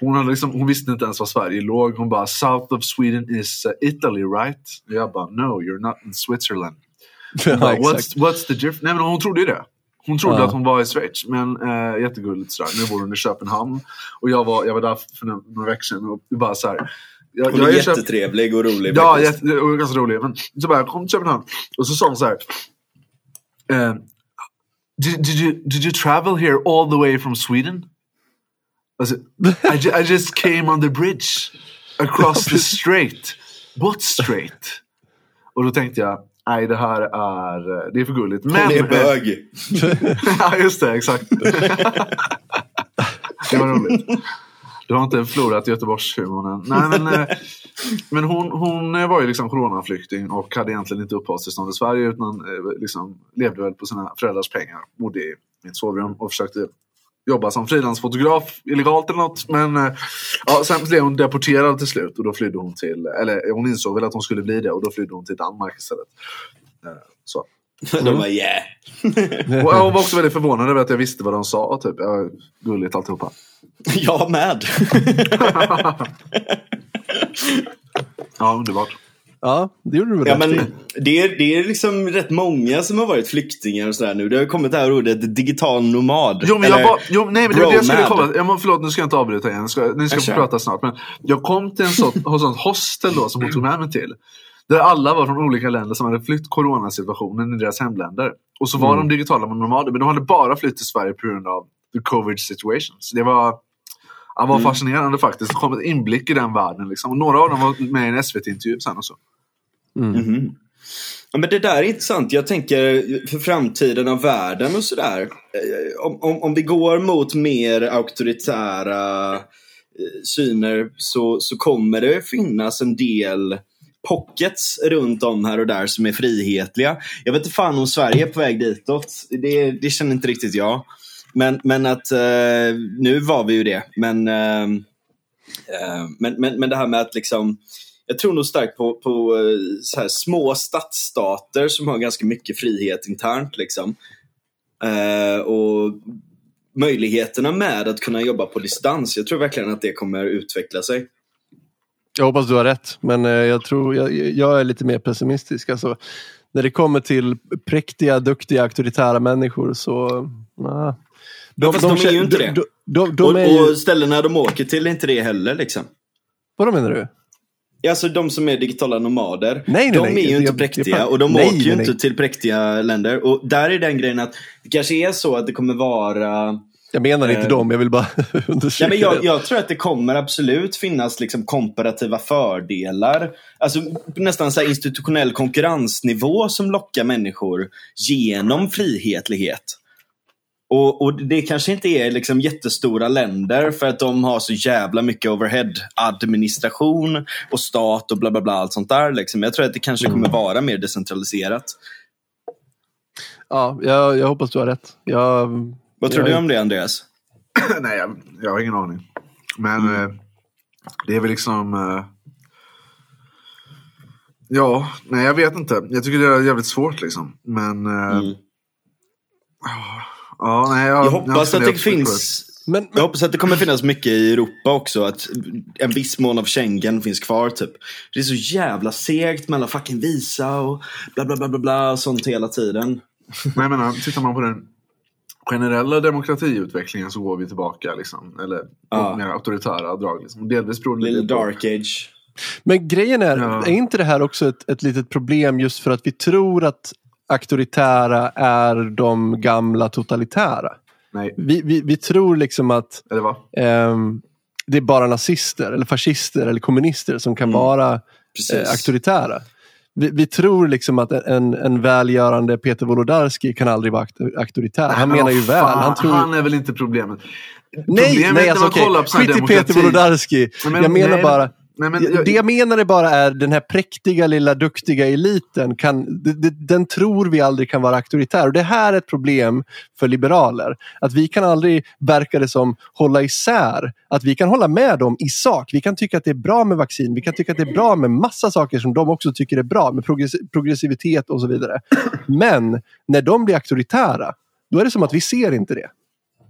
hon, hade liksom, hon visste inte ens var Sverige låg. Hon bara “South of Sweden is uh, Italy right?” och Jag bara “No, you're not in Switzerland”. ja, bara, what's, what's the difference? Nej men hon trodde ju det. Hon trodde ja. att hon var i Schweiz, men äh, jättegulligt sådär. Nu bor hon i Köpenhamn och jag var, jag var där för några veckor sedan och bara så här, jag, hon är jättetrevlig och rolig. Ja, jätte, och ganska rolig. Men så bara, jag kom till Köpenhamn och så sa hon så här um, did, did you did you travel here all the way from Sweden? I said, I, ju I just came on the bridge across the strait. What strait? Och då tänkte jag, nej det här är, det är för gulligt. Men, Hon är bög. ja just det, exakt. det var roligt. Du har inte förlorat Göteborgshumorn än. Nej, men, eh, men hon, hon eh, var ju liksom coronaflykting och hade egentligen inte uppehållstillstånd i Sverige utan eh, liksom levde väl på sina föräldrars pengar. Bodde i mitt sovrum och försökte jobba som frilansfotograf illegalt eller något. Men eh, ja, sen blev hon deporterad till slut och då flydde hon till, eller hon insåg väl att hon skulle bli det och då flydde hon till Danmark istället. Så. De var yeah. och jag var också väldigt förvånad över att jag visste vad de sa. Typ. Jag gulligt alltihopa. Jag med. ja, underbart. Ja, det gjorde du väl Ja, rätt men det, är, det är liksom rätt många som har varit flyktingar och sådär nu. Det har kommit det här ordet digital nomad. Jo, men jag var, jo, nej, men det var det jag skulle komma. Jag må, förlåt, nu ska jag inte avbryta igen. Jag Ska, ni ska få prata snart. Men jag kom till en sån, hos sånt hostel då, som hon tog med mig till. Där alla var från olika länder som hade flytt coronasituationen i deras hemländer. Och så var Mm. de digitala nomader, men de hade bara flytt till Sverige på grund av the covid situation. Så det var, ja, var Mm. fascinerande faktiskt. Det kom ett inblick i den världen. Liksom. Och några av dem var med i en SVT-intervju sen och så. Mhm. Ja, men det där är intressant. Jag tänker för framtiden av världen och sådär. Eh, Om, om, om vi går mot mer auktoritära eh, syner så, så kommer det finnas en del pockets runt om här och där som är frihetliga. Jag vet inte fan om Sverige är på väg ditåt. Det, det känner inte riktigt jag. Men, men att eh, nu var vi ju det. Men, eh, eh men, men, men det här med att liksom jag tror nog starkt på, på eh, så här små stadsstater som har ganska mycket frihet internt. Liksom. Eh, och möjligheterna med att kunna jobba på distans. Jag tror verkligen att det kommer utveckla sig. Jag hoppas du har rätt, men eh, jag tror jag, jag är lite mer pessimistisk. Alltså, när det kommer till präktiga, duktiga, auktoritära människor så... nah. Ja, fast de är ju inte det. De, de, de och, ju, och ställena de åker till är inte det heller. Liksom. Vadå menar du? Alltså de som är digitala nomader. Nej, nej, de nej. är ju inte Jag- präktiga jag- och de nej, åker ju nej, inte nej. till präktiga länder. Och där är den grejen att det kanske är så att det kommer vara Jag menar inte Eh, dem, jag vill bara understryka Ja, men jag, jag tror att det kommer absolut finnas liksom komparativa fördelar. Alltså nästan så institutionell konkurrensnivå som lockar människor genom frihetlighet. Och, och det kanske inte är liksom jättestora länder för att de har så jävla mycket overhead-administration och stat och bla bla bla. Allt sånt där. Liksom. Jag tror att det kanske kommer vara mer decentraliserat. Ja, jag, jag hoppas du har rätt. Jag, Vad tror jag, du om det Andreas? nej, jag, jag har ingen aning. Men Mm. eh, det är väl liksom... Eh, ja, nej jag vet inte. Jag tycker det är jävligt svårt liksom. Men... Eh, Mm. Ja, nej, jag, Jag hoppas att det finns Men, Jag hoppas att det kommer finnas mycket i Europa också. Att en viss mån av Schengen finns kvar. Typ. Det är så jävla segt med alla fucking visa och bla bla bla bla, bla och sånt hela tiden. Men jag menar, tittar man på den generella demokratiutvecklingen så går vi tillbaka. Liksom, eller Ja. mer auktoritära drag. Liksom. Delvis beror det Little lite dark age. men grejen är, Ja. är inte det här också ett, ett litet problem just för att vi tror att auktoritära är de gamla totalitära? Nej, Vi, vi, vi tror liksom att eller vad? ehm, det är bara nazister eller fascister eller kommunister som kan Mm. vara Precis. eh, auktoritära. Vi, vi tror liksom att en, en välgörande Peter Wolodarski kan aldrig vara auktor- auktoritär. Han Men menar ju väl. Han tror... han är väl inte problemet. Nej, Problemet nej alltså här Skit i Peter Wolodarski. Men- jag menar nej, bara, Nej, men, jag, det jag menade bara är den här präktiga lilla duktiga eliten, kan, den tror vi aldrig kan vara auktoritär. Och det här är ett problem för liberaler. Att vi kan aldrig, verkar det som, hålla isär. Att vi kan hålla med dem i sak. Vi kan tycka att det är bra med vaccin. Vi kan tycka att det är bra med massa saker som de också tycker är bra. Med progress- progressivitet och så vidare. Men när de blir auktoritära, då är det som att vi ser inte det.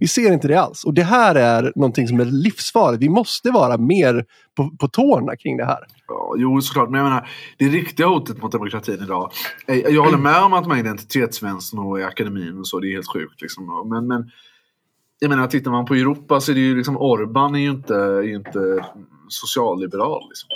Vi ser inte det alls. Och det här är någonting som är livsfarligt. Vi måste vara mer på, på tårna kring det här. Ja, jo, såklart. Men jag menar, det riktiga hotet mot demokratin idag. Eh, jag håller med om att de här identitetsvänstern och i akademin och så, det är helt sjukt. Liksom. Men, men jag menar, tittar man på Europa så är det ju liksom Orban är ju inte, är inte socialliberal. Liksom.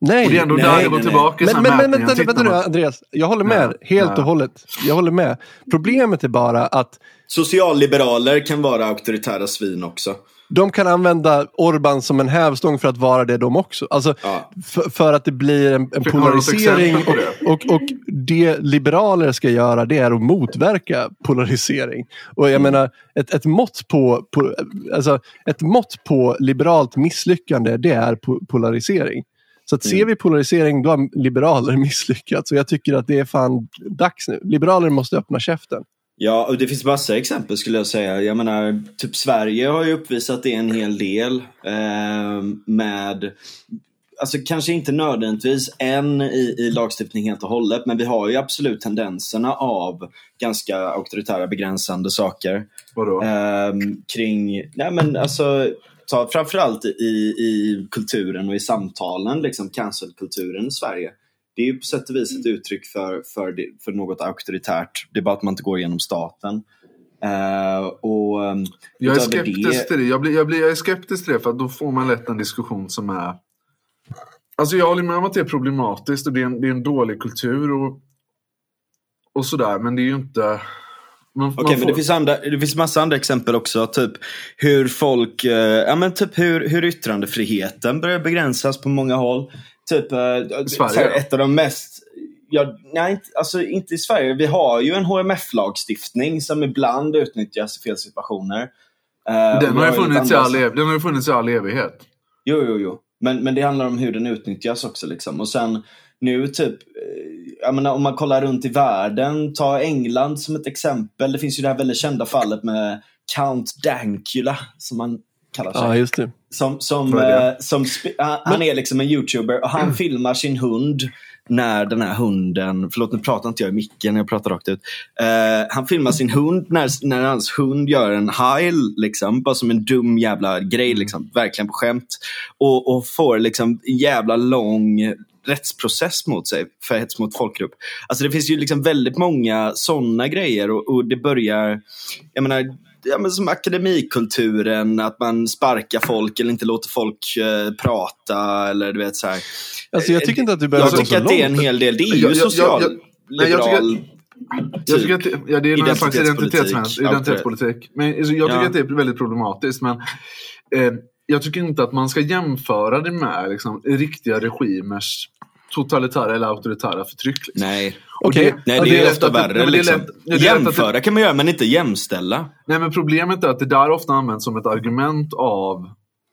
Nej, Och det är ändå nej, där det nej, går nej. tillbaka i men, men, men vänta, vänta nu Andreas. Jag håller med Ja, helt ja. och hållet. Jag håller med. Problemet är bara att Socialliberaler kan vara auktoritära svin också. de kan använda Orban som en hävstång för att vara det de också. Alltså, Ja. för, för att det blir en, en polarisering. det? Och, och det liberaler ska göra det är att motverka polarisering. Och jag menar, ett, ett, mått på, på, alltså, ett mått på liberalt misslyckande det är po polarisering. Så att ser vi polarisering då har liberaler misslyckats. Och jag tycker att det är fan dags nu. Liberaler måste öppna käften. Ja, och det finns massa exempel skulle jag säga. Jag menar, typ Sverige har ju uppvisat det en hel del. Eh, med, alltså kanske inte nödvändigtvis än i, i lagstiftning helt och hållet, men vi har ju absolut tendenserna av ganska auktoritära begränsande saker. Vadå? Ehm, kring, nej men alltså, ta framförallt i, i kulturen och i samtalen, liksom cancelkulturen i Sverige. Det är ju på sätt och vis ett uttryck för, för, det, för något auktoritärt. Det är bara att man inte går genom staten. Uh, och, um, Jag är skeptisk det- till det. Jag, blir, jag, blir, jag är skeptisk till det för att då får man lätt en diskussion som är... Alltså jag håller med om att det är problematiskt och det är en, det är en dålig kultur och, och sådär. Men det är ju inte... Man, Okej, man men det finns, andra, det finns massa andra exempel också. Typ hur folk, eh, ja men typ hur, hur yttrandefriheten börjar begränsas på många håll. Typ, eh, så här, ett av de mest, ja, nej inte, alltså inte i Sverige. Vi har ju en HMF-lagstiftning som ibland utnyttjas i fel situationer. Eh, Den har, ju funnits i andra- all, ev- den har ju funnits i all evighet. Jo, jo, jo. Men, men det handlar om hur den utnyttjas också. Liksom. Och sen nu typ, eh, jag menar, om man kollar runt i världen, ta England som ett exempel. Det finns ju det här väldigt kända fallet med Count Dankula, som han kallar sig. Ja, just det. Som, som, eh, som han, är liksom en youtuber och han filmar sin hund när den här hunden, förlåt nu pratar inte jag i micken, jag pratar rakt ut. Eh, han filmar sin hund när, när hans hund gör en heil, liksom, bara som en dum jävla grej, liksom, verkligen på skämt. Och, och får liksom jävla lång rättsprocess mot sig för hets mot folkgrupp. Alltså det finns ju liksom väldigt många sådana grejer och, och det börjar, jag menar, ja, men som akademikulturen, att man sparkar folk eller inte låter folk eh, prata eller du vet så här. Alltså, jag tycker inte att du behöver Jag tycker så att det är en hel del, det är Jag- ju social jag- nej, jag tycker- liberal Jag tycker att det, ja, det är någon slags Identitetspolitik. identitetspolitik. Men jag tycker Ja. att det är väldigt problematiskt. Men eh, jag tycker inte att man ska jämföra det med liksom, riktiga regimers totalitära eller auktoritära förtryck. Liksom. Nej. Okej. det- Nej, det är lätt ofta att värre. är liksom. det är lätt att det- Jämföra kan man göra, men inte jämställa. Nej, men problemet är att det där ofta används som ett argument av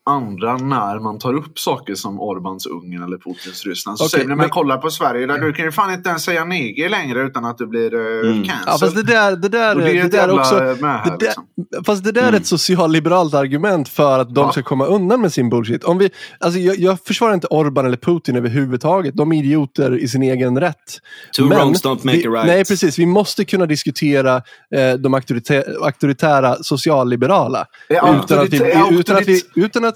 andra när man tar upp saker som Orbans Ungern eller Putins Ryssland. Så Okej, säger de, men, men- kolla på Sverige, där du kan ju fan inte ens säga neger längre utan att du blir uh, Mm. cancelled. Ja, fast det där, det där, Och det är det ett där jävla också... med här, Det där, liksom. Fast det där är ett socialliberalt argument för att de Va? ska komma undan med sin bullshit. Om vi, alltså jag, jag försvarar inte Orban eller Putin överhuvudtaget. De är idioter i sin egen rätt. Two wrongs don't make vi, a right. Nej, precis. Vi måste kunna diskutera eh, de auktoritä- auktoritära socialliberala. Är Utan att, vi, utan, att vi, utan, att,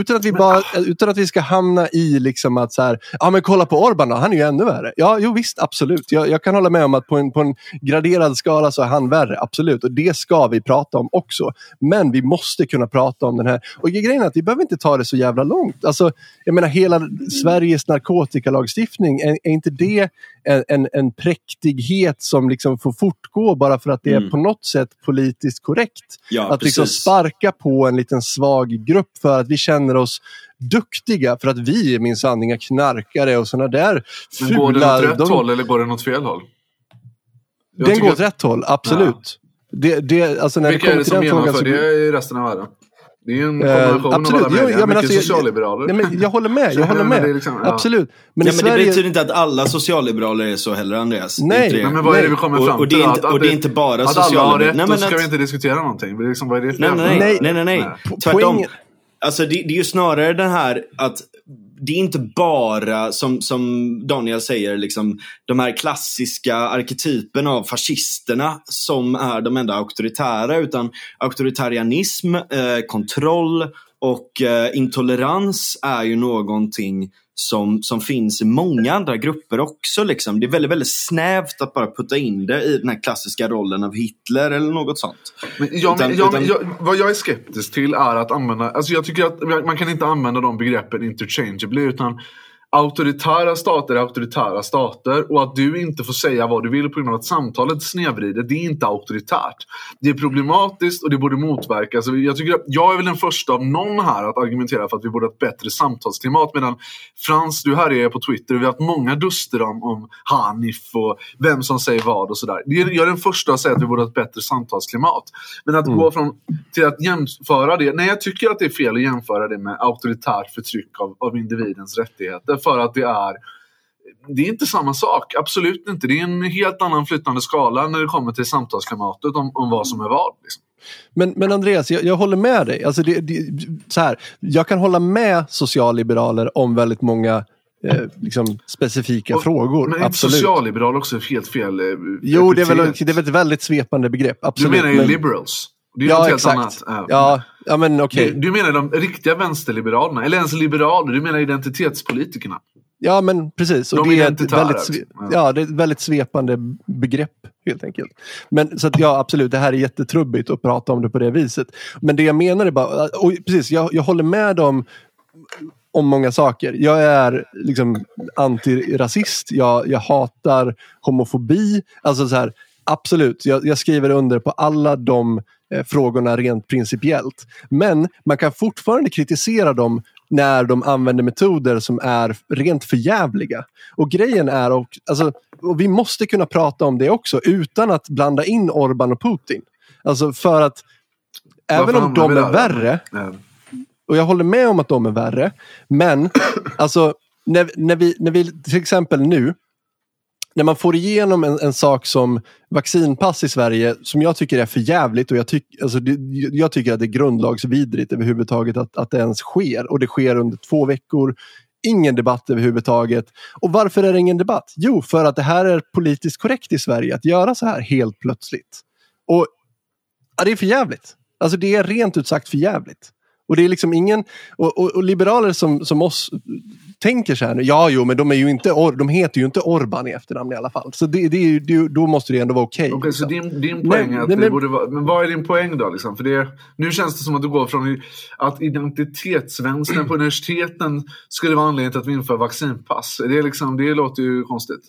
utan, att vi bara, utan att vi ska hamna i liksom att så här, ja men kolla på Orban då, han är ju ännu värre. Ja, jo visst, absolut. Jag, jag kan hålla med om att på en, på en graderad skala så är han värre, absolut. Och det ska vi prata om också. Men vi måste kunna prata om den här. Och grejen är att vi behöver inte ta det så jävla långt. Alltså, jag menar hela Sveriges narkotikalagstiftning, är, är inte det en, en, en präktighet som liksom får fortgå bara för att det är Mm. på något sätt politiskt korrekt? Ja, att liksom sparka på en liten svag grupp för att vi känner oss duktiga för att vi är min sanninga knarkare och sådana där Men går den fula... åt rätt de- håll eller går den åt fel håll? Jag Den går att- åt rätt håll, absolut. Det, det, alltså när Vilka det är det till som genomför så... det i resten av världen? Det är ju en Eh, kombination absolut. av alla möjliga. Mycket alltså, jag- socialliberaler. Nej, men jag håller med, jag håller det med. liksom- ja. Absolut. Men ja, men det Sverige... betyder inte att alla socialliberaler är så heller, Andreas. Det är Nej, det. Nej, men vad är det vi kommer Och- fram och det är till? inte- och det är inte bara att alla har socialliberaler. rätt Nej, och men så ska att- vi inte diskutera någonting. Det liksom, vad är det för Nej, nej, nej. Nej. nej, nej, nej. Tvärtom. poängen- Alltså, det, det är ju snarare den här att det är inte bara, som, som Daniel säger, liksom, de här klassiska arketyperna av fascisterna som är de enda auktoritära, utan auktoritarianism, eh, kontroll och eh, intolerans är ju någonting som, som finns i många andra grupper också. Liksom. Det är väldigt, väldigt snävt att bara putta in det i den här klassiska rollen av Hitler eller något sånt. Men jag, Utan- jag, utan- jag, vad jag är skeptisk till är att använda, alltså jag tycker att man kan inte använda de begreppen interchangeably utan auktoritära stater är auktoritära stater och att du inte får säga vad du vill på grund av att samtalet är snedvridet, det är inte auktoritärt. Det är problematiskt och det borde motverkas. Jag, tycker att jag är väl den första av någon här att argumentera för att vi borde ha ett bättre samtalsklimat medan Frans, du här är på Twitter och vi har haft många duster om, om Hanif och vem som säger vad och sådär. Jag är den första att säga att vi borde ha ett bättre samtalsklimat. Men att gå från till att jämföra det, nej jag tycker att det är fel att jämföra det med auktoritärt förtryck av, av individens rättigheter för att det är det är inte samma sak, absolut inte. Det är en helt annan flytande skala när det kommer till samtalsklimatet om, om vad som är vad. Liksom. Men, men Andreas, jag, jag håller med dig. Alltså det, det, så här, jag kan hålla med socialliberaler om väldigt många eh, liksom, specifika Och- frågor. Men Absolut. socialliberal också helt fel eh, Jo, det är, väl, det är väl ett väldigt svepande begrepp. Du Absolut. menar ju men- liberals? Det är Ja, något helt exakt. annat. Ja. Ja, men okej. Du, du menar de riktiga vänsterliberalerna? Eller ens liberaler? Du menar identitetspolitikerna? Ja, men precis. Och De det, är ett väldigt, ja, det är ett väldigt svepande begrepp helt enkelt. Men så att ja, absolut, det här är jättetrubbigt att prata om det på det viset. Men det jag menar är bara, och precis, jag, jag håller med om om många saker. Jag är liksom antirasist, jag, jag hatar homofobi. Alltså så här, absolut, jag, jag skriver under på alla de eh, frågorna rent principiellt. Men man kan fortfarande kritisera dem när de använder metoder som är rent förjävliga. Och grejen är, och, alltså, och vi måste kunna prata om det också utan att blanda in Orban och Putin. Alltså för att även om de är värre, och jag håller med om att de är värre. Men alltså, när, när, vi, när vi till exempel nu, när man får igenom en, en sak som vaccinpass i Sverige som jag tycker är för jävligt och jag, tyck, alltså, det, jag tycker att det är grundlagsvidrigt överhuvudtaget att, att det ens sker. Och det sker under två veckor. Ingen debatt överhuvudtaget. Och varför är det ingen debatt? Jo, för att det här är politiskt korrekt i Sverige att göra så här helt plötsligt. Och ja, det är för jävligt. Alltså det är rent ut sagt för jävligt. Och det är liksom ingen, och, och, och liberaler som, som oss tänker så här nu, ja jo men de, är ju inte, Or- de heter ju inte Orban i efternamn i alla fall. Så det, det är det, då måste det ändå vara okej. Okej, så liksom. din, din poäng Nej, är att nej, det men- borde vara... Men vad är din poäng då? Liksom? För det, nu känns det som att du går från att identitetsvänstern på universiteten skulle vara anledningen till att vi inför vaccinpass. Det, är liksom, det låter ju konstigt.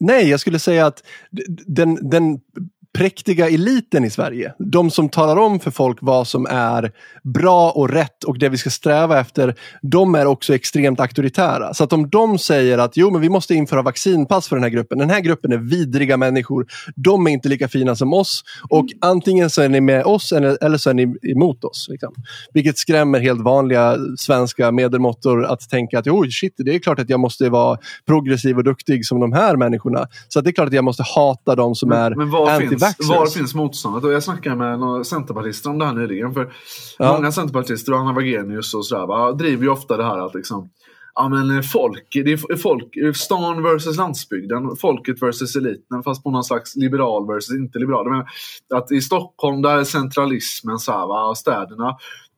Nej, jag skulle säga att den, den präktiga eliten i Sverige, de som talar om för folk vad som är bra och rätt och det vi ska sträva efter, de är också extremt auktoritära. Så att om de säger att jo, men vi måste införa vaccinpass för den här gruppen, den här gruppen är vidriga människor, de är inte lika fina som oss och antingen så är ni med oss eller, eller så är ni emot oss. Liksom. Vilket skrämmer helt vanliga svenska medelmåttor att tänka att jo, shit, det är klart att jag måste vara progressiv och duktig som de här människorna. Så att det är klart att jag måste hata de som är Men, men var, finns, var finns motståndet? Och jag snackade med några centerpartister om det här nyligen. För Ja. Många centerpartister och Anna Wagenius och sådär, va, driver ju ofta det här att liksom, ja, men folk, det är folk, stan versus landsbygden, folket versus eliten, fast på någon slags liberal versus inte liberal. Men att i Stockholm där är centralismen så här, va, städerna.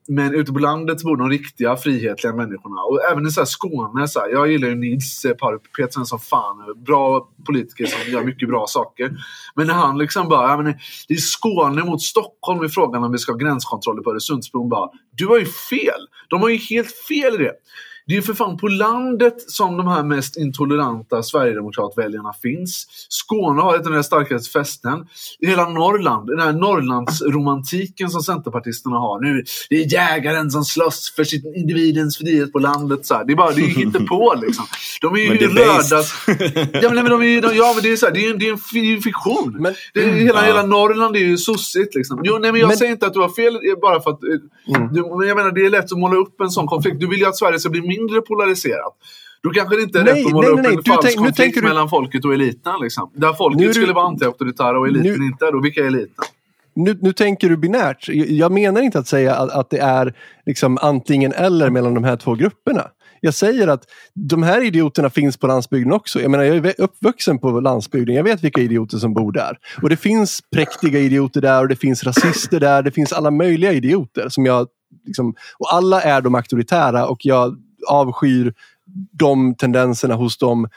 Men ute på landet bor de riktiga frihetliga människorna. Och även i så här Skåne, så här, jag gillar ju Nils Paarup-Petersen som fan. Bra politiker som gör mycket bra saker. Men när han liksom bara, ja, men det är Skåne mot Stockholm i frågan om vi ska ha gränskontroller på Öresundsbron. Bara, du har ju fel! De har ju helt fel i det. Det är ju för fan på landet som de här mest intoleranta Sverigedemokratväljarna finns. Skåne har ett av de starkaste fästen. I hela Norrland, den här Norrlandsromantiken som Centerpartisterna har nu. Det är jägaren som slåss för sin individens frihet på landet. Så här. Det är bara, det är ju på liksom. De är ju Men det är rödas... Ja men, nej, men de är, ju- de, ja, men det är så här, det är, en- det är en fi- fiktion. Men- det är, hela, Ja. hela Norrland är ju sossigt. Liksom. Jo, nej, men jag Men- säger inte att du har fel bara för att... eh, Du, men jag menar, det är lätt att måla upp en sån konflikt. Du vill ju att Sverige ska bli mindre polariserat. Då kanske det inte är Nej, rätt att måla nej, upp nej, en du falsk tänk- konflikt du- mellan folket och eliten. Liksom. Där folket Nu är skulle vara anti-auktoritära och eliten Nu- inte. Då, vilka är eliten? nu, nu tänker du binärt. Jag- Jag menar inte att säga att, att det är liksom antingen eller mellan de här två grupperna. Jag säger att de här idioterna finns på landsbygden också. Jag menar, jag är uppvuxen på landsbygden. Jag vet vilka idioter som bor där. Och det finns präktiga idioter där och det finns rasister där. Det finns alla möjliga idioter. som jag liksom, Och alla är de auktoritära och jag avskyr de tendenserna hos dem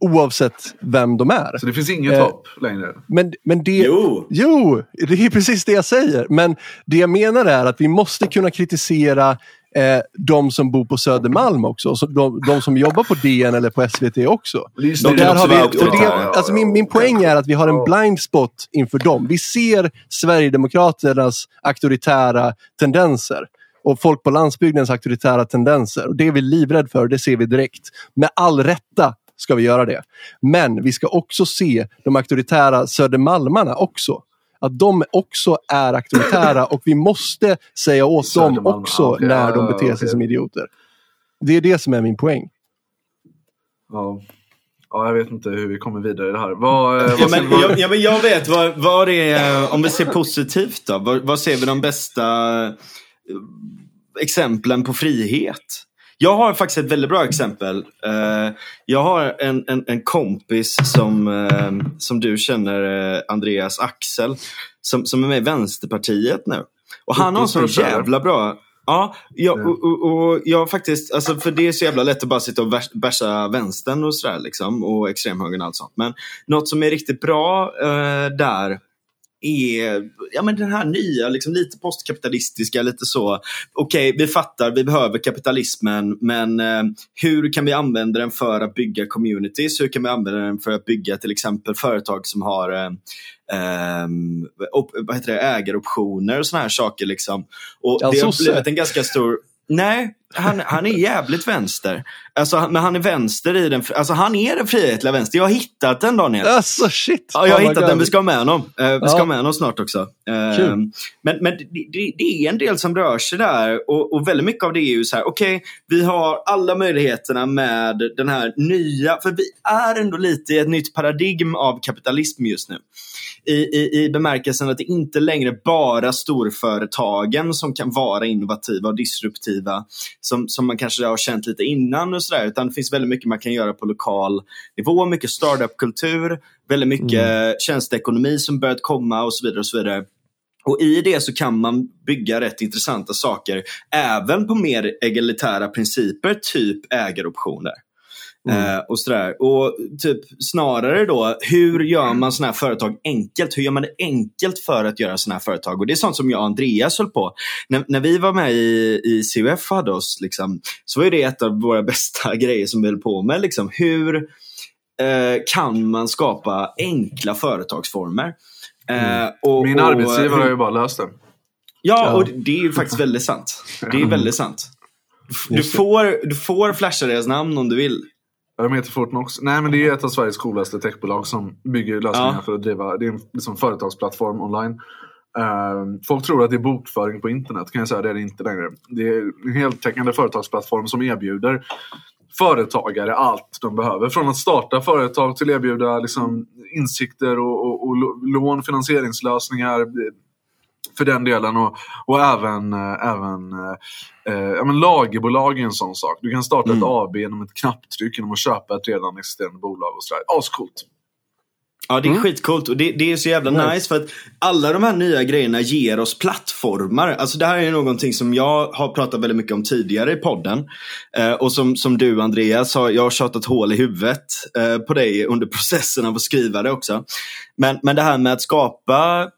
oavsett vem de är. Så det finns inget Eh, hopp längre. Men, men det, Jo. Jo, det är precis det jag säger. Men det jag menar är att vi måste kunna kritisera eh, de som bor på Södermalm också. Så de, de som jobbar på DN eller på SVT också. Just de Där har vi, och det, alltså min, min poäng är att vi har en blind spot inför dem. Vi ser Sverigedemokraternas auktoritära tendenser och folk på landsbygdens auktoritära tendenser. Och Det är vi livrädda för, det ser vi direkt. Med all rätta ska vi göra det. Men vi ska också se de auktoritära södermalmarna också. Att de också är auktoritära och vi måste säga åt dem också okej, när de beter sig okej. som idioter. Det är det som är min poäng. Ja. ja, jag vet inte hur vi kommer vidare i det här. Vad, eh, vad Ja, men, jag, ja, men jag vet vad, vad är, om vi ser positivt då, vad, vad ser vi de bästa eh, exemplen på frihet? Jag har faktiskt ett väldigt bra exempel. Eh, jag har en, en, en kompis som, eh, som du känner, eh, Andreas Axel, som, som är med i Vänsterpartiet nu. Och han har en sån jävla bra Ja, ja och, och, och jag faktiskt, alltså för det är så jävla lätt att bara sitta och bärsa vänstern och sådär liksom, och extremhögern och allt sånt. Men något som är riktigt bra eh, där är ja, men den här nya, liksom lite postkapitalistiska, lite så. Okej, okay, vi fattar, vi behöver kapitalismen, men eh, hur kan vi använda den för att bygga communities? Hur kan vi använda den för att bygga till exempel företag som har eh, eh, vad heter det, ägaroptioner och sådana här saker. Liksom. Och ja, det har blivit en ganska stor Nej, han, han är jävligt vänster. Alltså, men han är vänster i den, alltså han är den frihetliga vänster. Jag har hittat den Daniel. Alltså shit. Ja, jag har oh hittat den. Vi ska ha med honom. Uh, vi ska ha med honom snart också. Uh, Kul. Men, men det, det, det, är en del som rör sig där och, och väldigt mycket av det är ju så här, okej, okay, vi har alla möjligheterna med den här nya, för vi är ändå lite i ett nytt paradigm av kapitalism just nu i, i, i bemärkelsen att det inte längre bara storföretagen som kan vara innovativa och disruptiva som, som man kanske har känt lite innan och sådär utan det finns väldigt mycket man kan göra på lokal nivå, mycket startup-kultur, väldigt mycket mm. tjänsteekonomi som börjat komma och så vidare och så vidare. Och i det så kan man bygga rätt intressanta saker även på mer egalitära principer, typ ägaroptioner. Mm. Eh, och sådär. Och typ snarare då, hur gör man sådana här företag enkelt? Hur gör man det enkelt för att göra sådana här företag? Och det är sånt som jag och Andreas höll på. När, när vi var med i, i CUF hade oss, liksom, så var det ett av våra bästa grejer som vi höll på med. Liksom. Hur eh, kan man skapa enkla företagsformer? Eh, mm. och, Min arbetsgivare har ju bara löst det. Ja, ja, och det är ju faktiskt väldigt sant. Det är väldigt sant. Du får, du får flasha deras namn om du vill. De heter Fortnox. Nej men det är ett av Sveriges coolaste techbolag som bygger lösningar ja. för att driva, det är en liksom, företagsplattform online. Uh, folk tror att det är bokföring på internet, kan jag säga. Det är det inte längre. Det är en heltäckande företagsplattform som erbjuder företagare allt de behöver. Från att starta företag till att erbjuda liksom, insikter och, och, och lån, finansieringslösningar, för den delen. Och, och även, äh, även äh, ja, men lagerbolag är en sån sak. Du kan starta mm. ett AB genom ett knapptryck genom att köpa ett redan existerande bolag. och sådär. Ascoolt. Ja, det är mm. skitcoolt och det, det, är så jävla nice. nice för att alla de här nya grejerna ger oss plattformar. Alltså det här är någonting som jag har pratat väldigt mycket om tidigare i podden. Eh, och som, som du Andreas, har, jag har tjatat hål i huvudet eh, på dig under processen av att skriva det också. Men, men det här med att skapa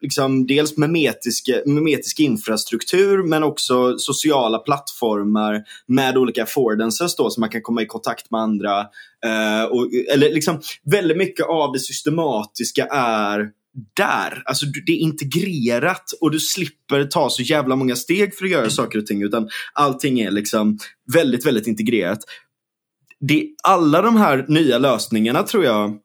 liksom, dels memetisk, memetisk infrastruktur men också sociala plattformar med olika affordances då så man kan komma i kontakt med andra. Eh, och, eller liksom, väldigt mycket av det systematiska är där. Alltså det är integrerat och du slipper ta så jävla många steg för att göra saker och ting utan allting är liksom väldigt, väldigt integrerat. Det, alla de här nya lösningarna tror jag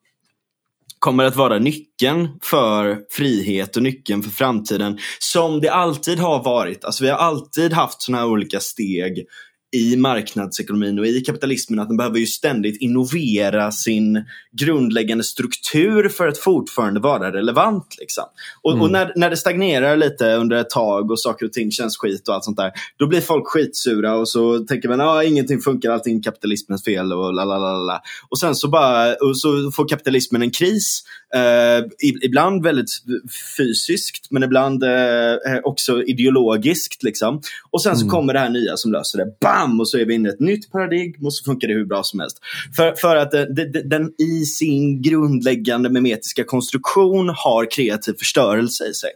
kommer att vara nyckeln för frihet och nyckeln för framtiden. Som det alltid har varit. Alltså vi har alltid haft sådana här olika steg i marknadsekonomin och i kapitalismen att den behöver ju ständigt innovera sin grundläggande struktur för att fortfarande vara relevant. Liksom. Och, mm. och, när, när det stagnerar lite under ett tag och saker och ting känns skit och allt sånt där, då blir folk skitsura och så tänker man att ah, ingenting funkar, allting är kapitalismens fel och la la la la. Och sen så, bara, och så får kapitalismen en kris, eh, ibland väldigt fysiskt men ibland eh, också ideologiskt. Liksom. Och sen så mm. kommer det här nya som löser det. Bam! Bam och så är vi inne i ett nytt paradigm och så funkar det hur bra som helst. För, för att eh, det, det, den i sin grundläggande memetiska konstruktion har kreativ förstörelse i sig.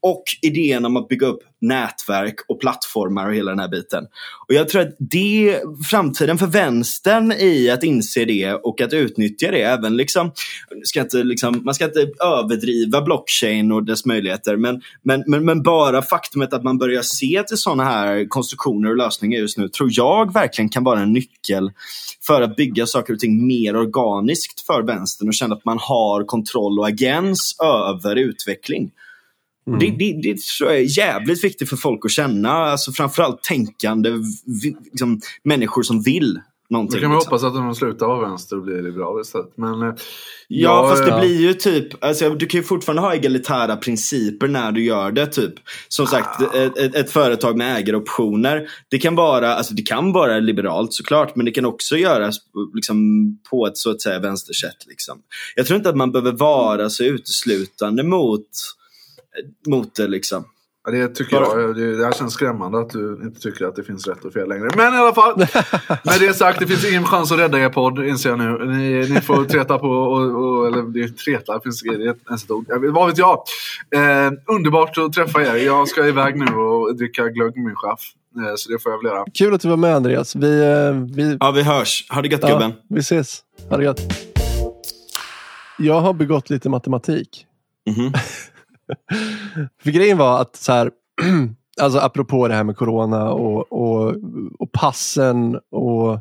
Och idén om att bygga upp nätverk och plattformar och hela den här biten. Och jag tror att det framtiden för vänstern i att inse det och att utnyttja det även liksom, ska inte, liksom man ska inte överdriva blockchain och dess möjligheter men, men, men, men bara faktumet att man börjar se till sådana här konstruktioner och lösningar just nu tror jag verkligen kan vara en nyckel för att bygga saker och ting mer organiskt för vänstern och känna att man har kontroll och agens över utveckling. Mm. Det, det, det tror jag är jävligt viktigt för folk att känna. Alltså framförallt tänkande liksom, människor som vill någonting. Då kan man liksom. hoppas att de slutar vara vänster och blir liberala istället. Men, eh, ja, fast det ja. blir ju typ, alltså, du kan ju fortfarande ha egalitära principer när du gör det. typ. Som sagt, ah. ett, ett, ett, företag med ägaroptioner. Det kan, vara, alltså, det kan vara liberalt såklart, men det kan också göras liksom, på ett så att säga vänstersätt. Liksom. Jag tror inte att man behöver vara så uteslutande mot mot det liksom. Ja, det tycker jag. Det, det här känns skrämmande att du inte tycker att det finns rätt och fel längre. Men i alla fall. med det sagt, det finns ingen chans att rädda er podd, inser jag nu. Ni, ni får treta på, och, och, eller det är treta, finns det ens ett ord? Vad vet jag? Eh, underbart att träffa er. Jag ska iväg nu och dricka glögg med min chef. Eh, så det får jag väl göra. Kul att du var med Andreas. Vi, eh, vi... Ja, vi hörs. Ha det gött gubben. Ja, vi ses. Ha det gött. Jag har begått lite matematik. Mhm. För grejen var att så här, alltså apropå det här med corona och, och, och passen och,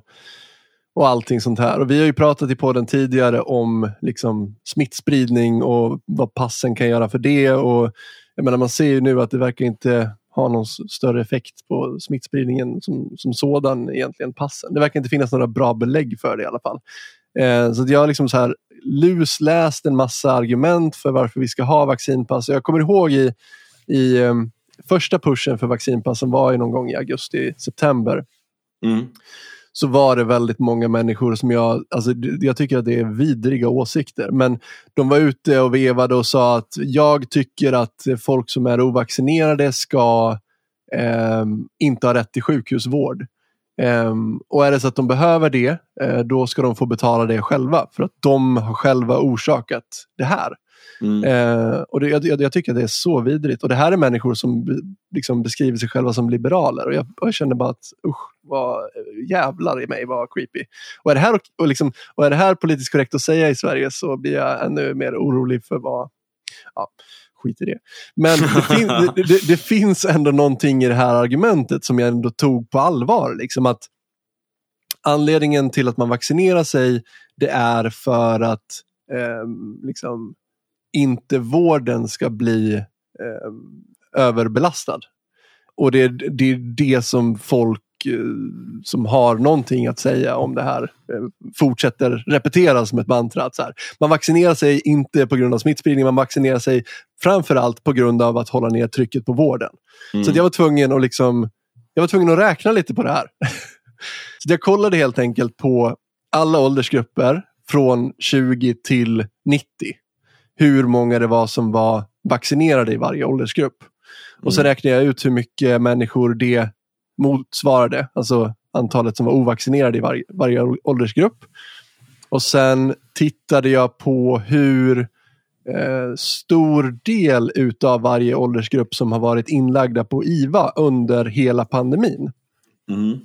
och allting sånt här. Och vi har ju pratat i podden tidigare om liksom, smittspridning och vad passen kan göra för det. Och jag menar, man ser ju nu att det verkar inte ha någon större effekt på smittspridningen som, som sådan egentligen, passen. Det verkar inte finnas några bra belägg för det i alla fall. Eh, så jag har liksom så här lusläst en massa argument för varför vi ska ha vaccinpass. Jag kommer ihåg i, i eh, första pushen för vaccinpass som var någon gång i augusti, september Mm. så var det väldigt många människor som jag, alltså jag tycker att det är vidriga åsikter, men de var ute och vevade och sa att jag tycker att folk som är ovaccinerade ska ehm, inte ha rätt till sjukhusvård. Ehm, och är det så att de behöver det, eh, då ska de få betala det själva för att de har själva orsakat det här. Mm. Eh, och det, jag, jag, tycker att det är så vidrigt. Och det här är människor som liksom beskriver sig själva som liberaler. Och jag, jag känner bara att usch, vad jävlar i mig, vad creepy. Och är, det här, och, liksom, och är det här politiskt korrekt att säga i Sverige så blir jag ännu mer orolig för vad... Ja, skit i det. Men det, fin, det, det, det finns ändå någonting i det här argumentet som jag ändå tog på allvar. Liksom att Anledningen till att man vaccinerar sig det är för att ehm, liksom, inte vården ska bli eh, överbelastad. Och det, det är det som folk eh, som har någonting att säga om det här eh, fortsätter repetera som ett mantra. Att så här, man vaccinerar sig inte på grund av smittspridning, man vaccinerar sig framförallt på grund av att hålla ner trycket på vården. Mm. Så jag var tvungen att liksom, jag var tvungen att räkna lite på det här. så jag kollade helt enkelt på alla åldersgrupper från 20 till 90 hur många det var som var vaccinerade i varje åldersgrupp. Och så Mm. räknade jag ut hur mycket människor det motsvarade, alltså antalet som var ovaccinerade i varje, varje åldersgrupp. Och sen tittade jag på hur eh, stor del utav varje åldersgrupp som har varit inlagda på IVA under hela pandemin. Mm.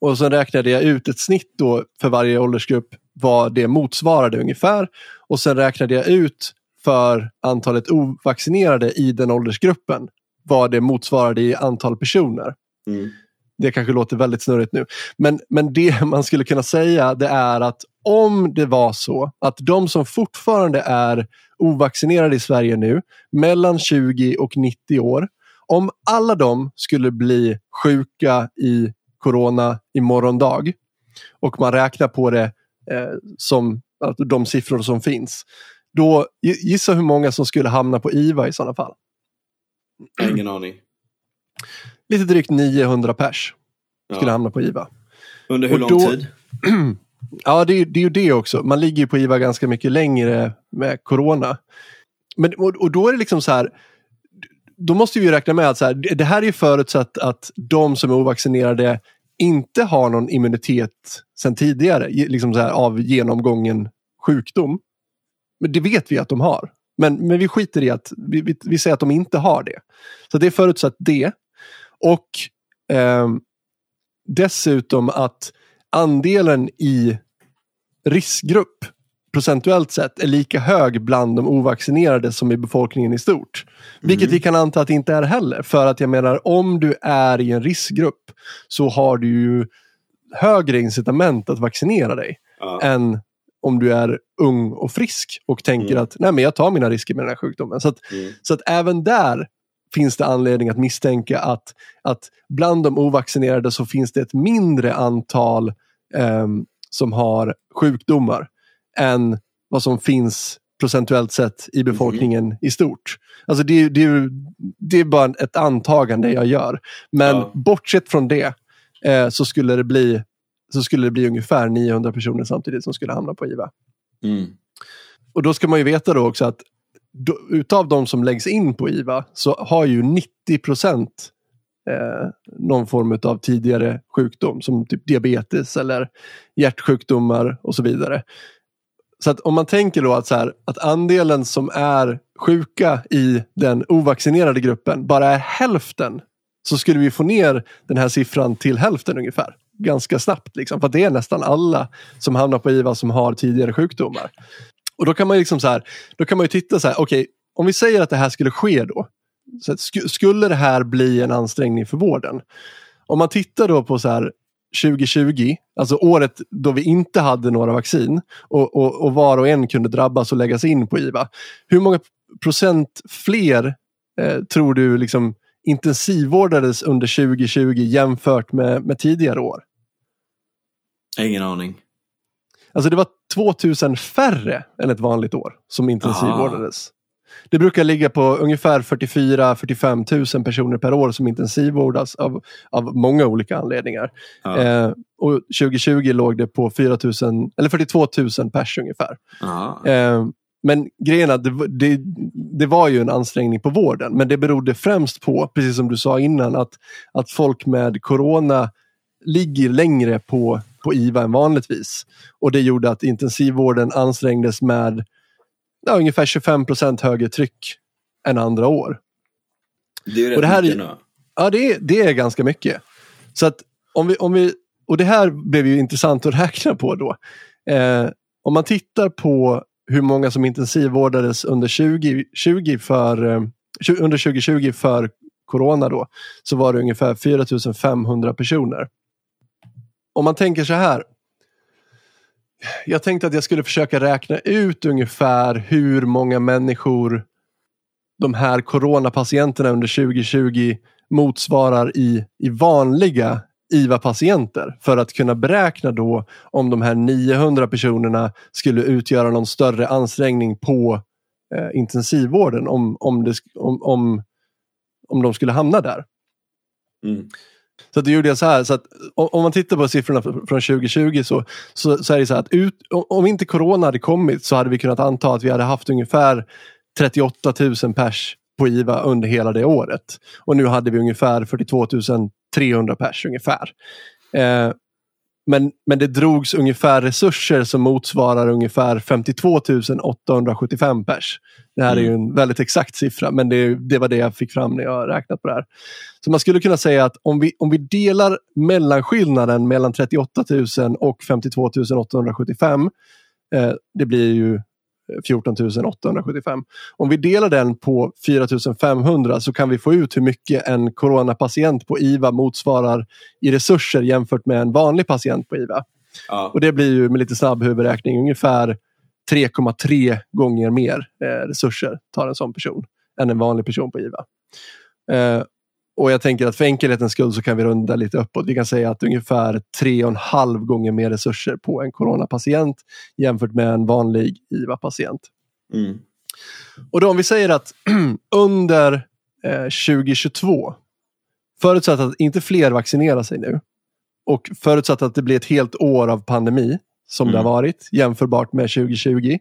Och så räknade jag ut ett snitt då för varje åldersgrupp vad det motsvarade ungefär. Och sen räknade jag ut för antalet ovaccinerade i den åldersgruppen vad det motsvarade i antal personer. Mm. Det kanske låter väldigt snurrigt nu. Men, men det man skulle kunna säga det är att om det var så att de som fortfarande är ovaccinerade i Sverige nu, mellan 20 och 90 år, om alla de skulle bli sjuka i corona i morgondag och man räknar på det eh, som alltså de siffror som finns, då gissa hur många som skulle hamna på IVA i sådana fall. Ingen aning. Lite drygt 900 pers skulle Ja. hamna på IVA. Under hur Och lång då- tid? Ja, det, är- det är ju det också. Man ligger ju på IVA ganska mycket längre med corona. Men, och, och då är det liksom så här, då måste vi ju räkna med att så här, det här är ju förutsatt att de som är ovaccinerade inte har någon immunitet sedan tidigare, liksom så här, av genomgången sjukdom. Men det vet vi att de har. Men, men vi skiter i att vi, vi, vi säger att de inte har det. Så det är förutsatt det. Och ehm, dessutom att andelen i riskgrupp procentuellt sett är lika hög bland de ovaccinerade som i befolkningen i stort. Vilket Mm. vi kan anta att det inte är heller. För att jag menar, om du är i en riskgrupp så har du ju högre incitament att vaccinera dig Ja. än om du är ung och frisk och tänker Mm. att Nej, men jag tar mina risker med den här sjukdomen. Så att, Mm. så att även där finns det anledning att misstänka att, att bland de ovaccinerade så finns det ett mindre antal ehm, som har sjukdomar än vad som finns procentuellt sett i befolkningen i stort. Alltså det, är- det, det är bara ett antagande jag gör. Men Ja. bortsett från det eh, så, skulle det bli, så skulle det bli ungefär 900 personer samtidigt som skulle hamna på IVA. Mm. Och då ska man ju veta då också att då, utav de som läggs in på IVA så har ju 90 procent eh, någon form av tidigare sjukdom som typ diabetes eller hjärtsjukdomar och så vidare. Så att om man tänker då att, så här, att andelen som är sjuka i den ovaccinerade gruppen bara är hälften så skulle vi få ner den här siffran till hälften ungefär. Ganska snabbt. Liksom, för det är nästan alla som hamnar på IVA som har tidigare sjukdomar. Och då kan man, liksom så här, då kan man ju titta så här, okej, okay, om vi säger att det här skulle ske då. Så sk skulle det här bli en ansträngning för vården? Om man tittar då på så här 2020, alltså året då vi inte hade några vaccin och, och, och var och en kunde drabbas och läggas in på IVA. Hur många procent fler eh, tror du liksom intensivvårdades under 2020 jämfört med, med tidigare år? Ingen aning. Alltså det var 2000 färre än ett vanligt år som intensivvårdades. Det brukar ligga på ungefär 44-45 000 personer per år som intensivvårdas av, av många olika anledningar. Ja. Eh, och 2020 låg det på 4 000, eller 42 000 pers ungefär. Eh, men grejen är det, det, det, var ju en ansträngning på vården, men det berodde främst på, precis som du sa innan, att, att folk med corona ligger längre på, på IVA än vanligtvis. Och det gjorde att intensivvården ansträngdes med ja, ungefär 25 procent högre tryck än andra år. Det är rätt och det här, mycket nu. Ja, det är, det är ganska mycket. Så att om vi, om vi, och det här blev ju intressant att räkna på då. Eh, om man tittar på hur många som intensivvårdades under 2020 för, eh, under 2020 för corona då, så var det ungefär 4500 personer. Om man tänker så här, jag tänkte att jag skulle försöka räkna ut ungefär hur många människor de här coronapatienterna under 2020 motsvarar i, i vanliga IVA-patienter för att kunna beräkna då om de här 900 personerna skulle utgöra någon större ansträngning på eh, intensivvården om, om, det, om, om, om de skulle hamna där. Mm. Så det gjorde jag så här, så att om man tittar på siffrorna från 2020 så, så, så är det så att ut, om inte corona hade kommit så hade vi kunnat anta att vi hade haft ungefär 38 000 pers på IVA under hela det året. Och nu hade vi ungefär 42 300 pers ungefär. Eh, men, men det drogs ungefär resurser som motsvarar ungefär 52 875 pers. Det här mm. är ju en väldigt exakt siffra men det, det var det jag fick fram när jag räknat på det här. Så man skulle kunna säga att om vi, om vi delar mellanskillnaden mellan 38 000 och 52 875 eh, det blir ju 14 875. Om vi delar den på 4 500 så kan vi få ut hur mycket en coronapatient på IVA motsvarar i resurser jämfört med en vanlig patient på IVA. Ja. Och Det blir ju med lite snabb huvudräkning ungefär 3,3 gånger mer eh, resurser tar en sån person än en vanlig person på IVA. Eh, och jag tänker att för enkelhetens skull så kan vi runda lite uppåt. Vi kan säga att ungefär tre och en halv gånger mer resurser på en coronapatient jämfört med en vanlig IVA-patient. Mm. Och då om vi säger att under eh, 2022, förutsatt att inte fler vaccinerar sig nu och förutsatt att det blir ett helt år av pandemi som mm. det har varit jämförbart med 2020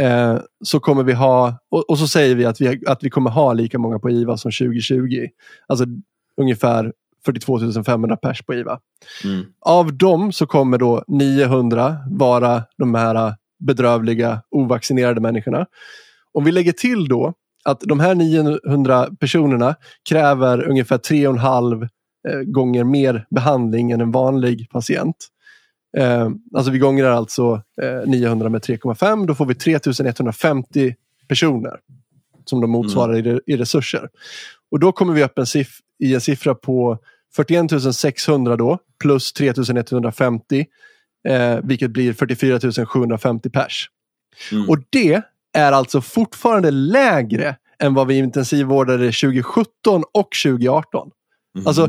Eh, så kommer vi ha, och, och, så säger vi att, vi att vi kommer ha lika många på IVA som 2020. Alltså ungefär 42 500 pers på IVA. Mm. Av dem så kommer då 900 vara de här bedrövliga ovaccinerade människorna. Om vi lägger till då att de här 900 personerna kräver ungefär 3,5 eh, gånger mer behandling än en vanlig patient. Eh, alltså vi gångrar alltså eh, 900 med 3,5. Då får vi 3150 personer som de motsvarar mm. i, i, resurser. Och då kommer vi upp en siff i en siffra på 41 600 då plus 3150 eh, vilket blir 44 750 pers. Mm. Och det är alltså fortfarande lägre än vad vi intensivvårdade 2017 och 2018. Mm. Alltså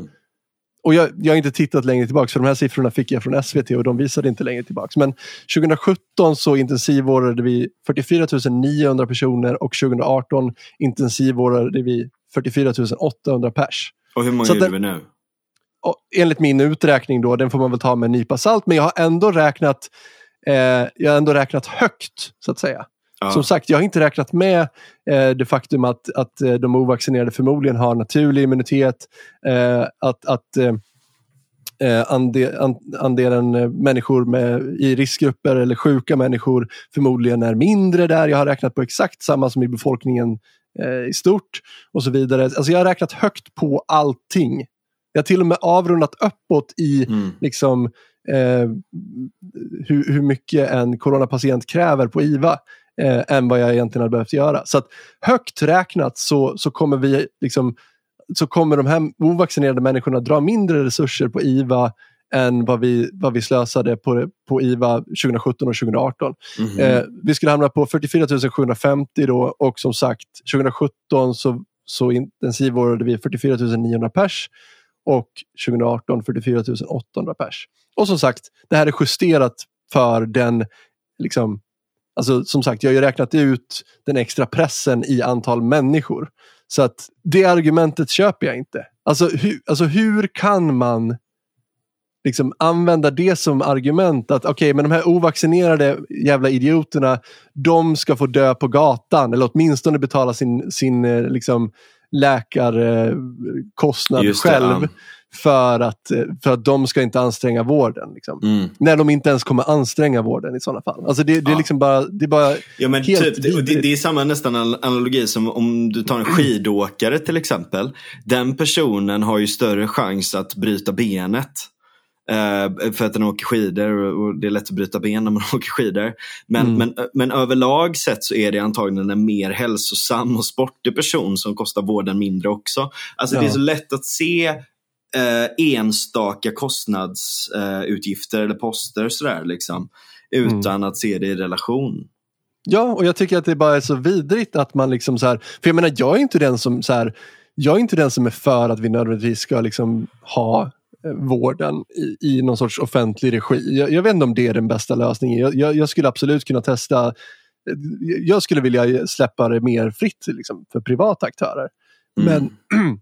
och jag, jag har inte tittat längre tillbaka för de här siffrorna fick jag från SVT och de visade inte längre tillbaka. Men 2017 så intensivvårdade vi 44 900 personer och 2018 intensivvårdade vi 44 800 pers. Och hur många så gjorde vi nu? enligt min uträkning då, den får man väl ta med en nypa salt, men jag har ändå räknat, eh, jag har ändå räknat högt så att säga. Ja. Som sagt, jag har inte räknat med eh, det faktum att, att eh, de ovaccinerade förmodligen har naturlig immunitet. Eh, att att eh, eh ande, andelen människor med, i riskgrupper eller sjuka människor förmodligen är mindre där. Jag har räknat på exakt samma som i befolkningen eh, i stort och så vidare. Alltså jag har räknat högt på allting. Jag har till och med avrundat uppåt i mm. liksom, eh, hur, hur mycket en coronapatient kräver på IVA eh, än vad jag egentligen hade behövt göra. Så att högt räknat så, så kommer vi liksom så kommer de här ovaccinerade människorna dra mindre resurser på IVA än vad vi, vad vi slösade på, på IVA 2017 och 2018. Mm -hmm. eh, vi skulle hamna på 44 750 då och som sagt 2017 så, så intensivvårdade vi 44 900 pers och 2018 44 800 pers. Och som sagt, det här är justerat för den liksom, Alltså som sagt, jag har ju räknat ut den extra pressen i antal människor. Så att det argumentet köper jag inte. Alltså, hu, alltså hur kan man liksom använda det som argument att okej, okay, men de här ovaccinerade jävla idioterna, de ska få dö på gatan eller åtminstone betala sin, sin eh, liksom, läkarkostnad själv. Ja. För att, för att de ska inte anstränga vården. Liksom. Mm. När de inte ens kommer anstränga vården i sådana fall. Alltså det, det, är liksom bara, det är bara ja, men helt typ, det, det, är samma nästan analogi som om du tar en skidåkare till exempel. Den personen har ju större chans att bryta benet Uh, för att den åker skidor och det är lätt att bryta ben när man åker skidor. Men, mm. men, men överlag sett så är det antagligen en mer hälsosam och sportig person som kostar vården mindre också. Alltså ja. det är så lätt att se uh, enstaka kostnadsutgifter uh, eller poster sådär liksom. Utan mm. att se det i relation. Ja, och jag tycker att det bara är så vidrigt att man liksom så här, för jag menar jag är inte den som så här, jag är inte den som är för att vi nödvändigtvis ska liksom ha vården i, i någon sorts offentlig regi. Jag, jag, vet inte om det är den bästa lösningen. Jag, jag, jag skulle absolut kunna testa jag skulle vilja släppa det mer fritt liksom, för privata aktörer. Mm. Men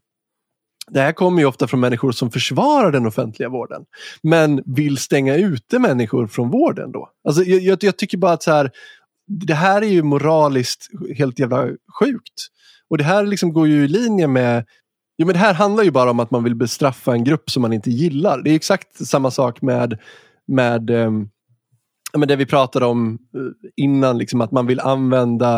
det här kommer ju ofta från människor som försvarar den offentliga vården. Men vill stänga ute människor från vården då. Alltså, jag, jag, jag tycker bara att så här, det här är ju moraliskt helt jävla sjukt. Och det här liksom går ju i linje med Jo, men det här handlar ju bara om att man vill bestraffa en grupp som man inte gillar. Det är exakt samma sak med, med, eh, det vi pratade om eh, innan, liksom, att man vill använda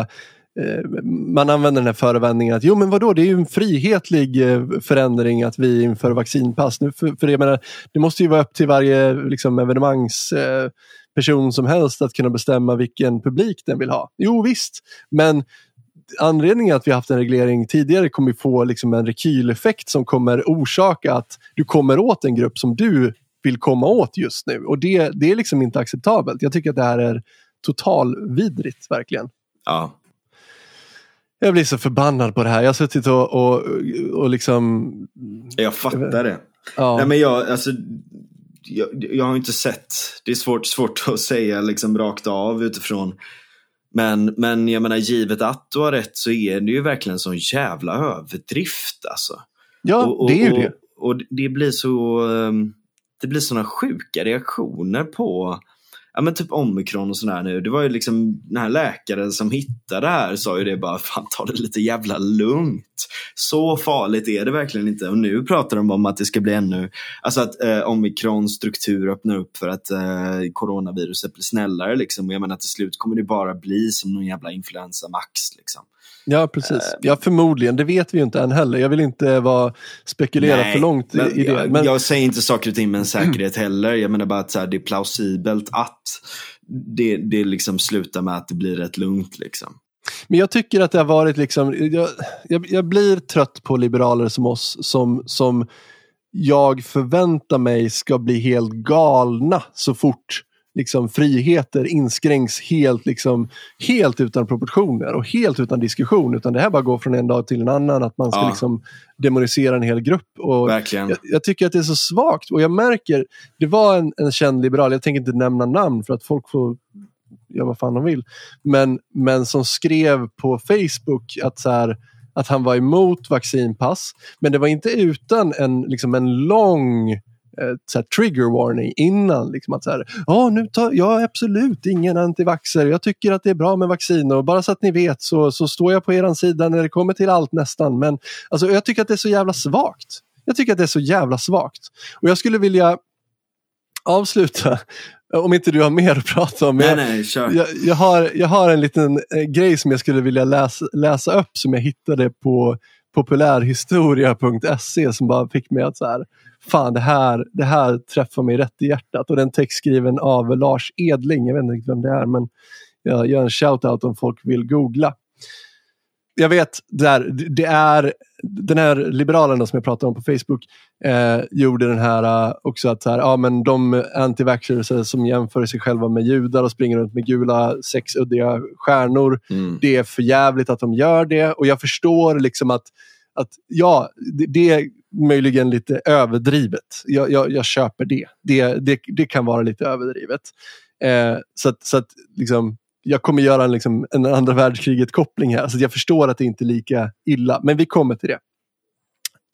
eh, man använder den här förevändningen att jo men vadå, det är ju en frihetlig eh, förändring att vi inför vaccinpass. Nu, för, för jag menar, det måste ju vara upp till varje liksom, evenemangsperson eh, som helst att kunna bestämma vilken publik den vill ha. Jo visst, men anledningen att vi haft en reglering tidigare kommer få liksom en rekyleffekt som kommer orsaka att du kommer åt en grupp som du vill komma åt just nu. Och det, det är liksom inte acceptabelt. Jag tycker att det här är totalvidrigt verkligen. Ja. Jag blir så förbannad på det här. Jag har suttit och, och, och liksom... Jag fattar det. Ja. Nej, men jag, alltså, jag, jag har inte sett, det är svårt, svårt att säga liksom rakt av utifrån men, men jag menar, givet att du har rätt så är det ju verkligen en sån jävla överdrift alltså. Ja, och, och, det är ju det. Och, och det blir så, ehm, det blir såna sjuka reaktioner på ja men typ omikron och sådär nu. Det var ju liksom den här läkaren som hittade det här sa ju det bara, fan ta det lite jävla lugnt. Så farligt är det verkligen inte. Och nu pratar de om att det ska bli ännu, alltså att eh, omikrons struktur öppnar upp för att eh, coronaviruset blir snällare liksom. Och jag menar till slut kommer det bara bli som någon jävla influensa max liksom. Ja, precis. Uh, ja, förmodligen. Det vet vi ju inte än heller. Jag vill inte vara, spekulera nej, för långt men, i det. Jag, men... jag säger inte saker och ting med en säkerhet heller. Jag menar bara att så här, det är plausibelt att det, det liksom slutar med att det blir rätt lugnt. Liksom. Men jag tycker att det har varit liksom, jag, jag, jag blir trött på liberaler som oss som, som jag förväntar mig ska bli helt galna så fort liksom, friheter inskränks helt, liksom, helt utan proportioner och helt utan diskussion. Utan det här bara går från en dag till en annan. Att man ska ja. liksom, demonisera en hel grupp. Och Verkligen. Jag, jag, tycker att det är så svagt. Och jag märker, det var en, en känd liberal, jag tänker inte nämna namn för att folk får göra vad fan de vill. Men, men som skrev på Facebook att så här, att han var emot vaccinpass. Men det var inte utan en, liksom en lång så här, trigger warning innan. Liksom att så här, ja, nu tar jag absolut ingen antivaxer. Jag tycker att det är bra med vaccin och bara så att ni vet så, så står jag på er sida när det kommer till allt nästan. Men alltså, jag tycker att det är så jävla svagt. Jag tycker att det är så jävla svagt. Och jag skulle vilja avsluta, om inte du har mer att prata om. Nej, jag, nej, kör. jag, jag, har, jag har en liten eh, grej som jag skulle vilja läsa, läsa upp som jag hittade på populärhistoria.se som bara fick mig att så här, fan det här, det här träffar mig rätt i hjärtat. Och den text skriven av Lars Edling, jag vet inte riktigt vem det är men jag gör en shout-out om folk vill googla. Jag vet, där, det är den här liberalerna som jag pratade om på Facebook eh, gjorde den här uh, också att här, ja, men de antivaxxers som jämför sig själva med judar och springer runt med gula sexuddiga stjärnor. Mm. Det är för jävligt att de gör det och jag förstår liksom att, att ja, det, det är möjligen lite överdrivet. Jag, jag, jag köper det. det. Det, det. kan vara lite överdrivet. Eh, så att, så att liksom, jag kommer göra en, liksom, en andra världskriget-koppling här. Så jag förstår att det inte är lika illa. Men vi kommer till det.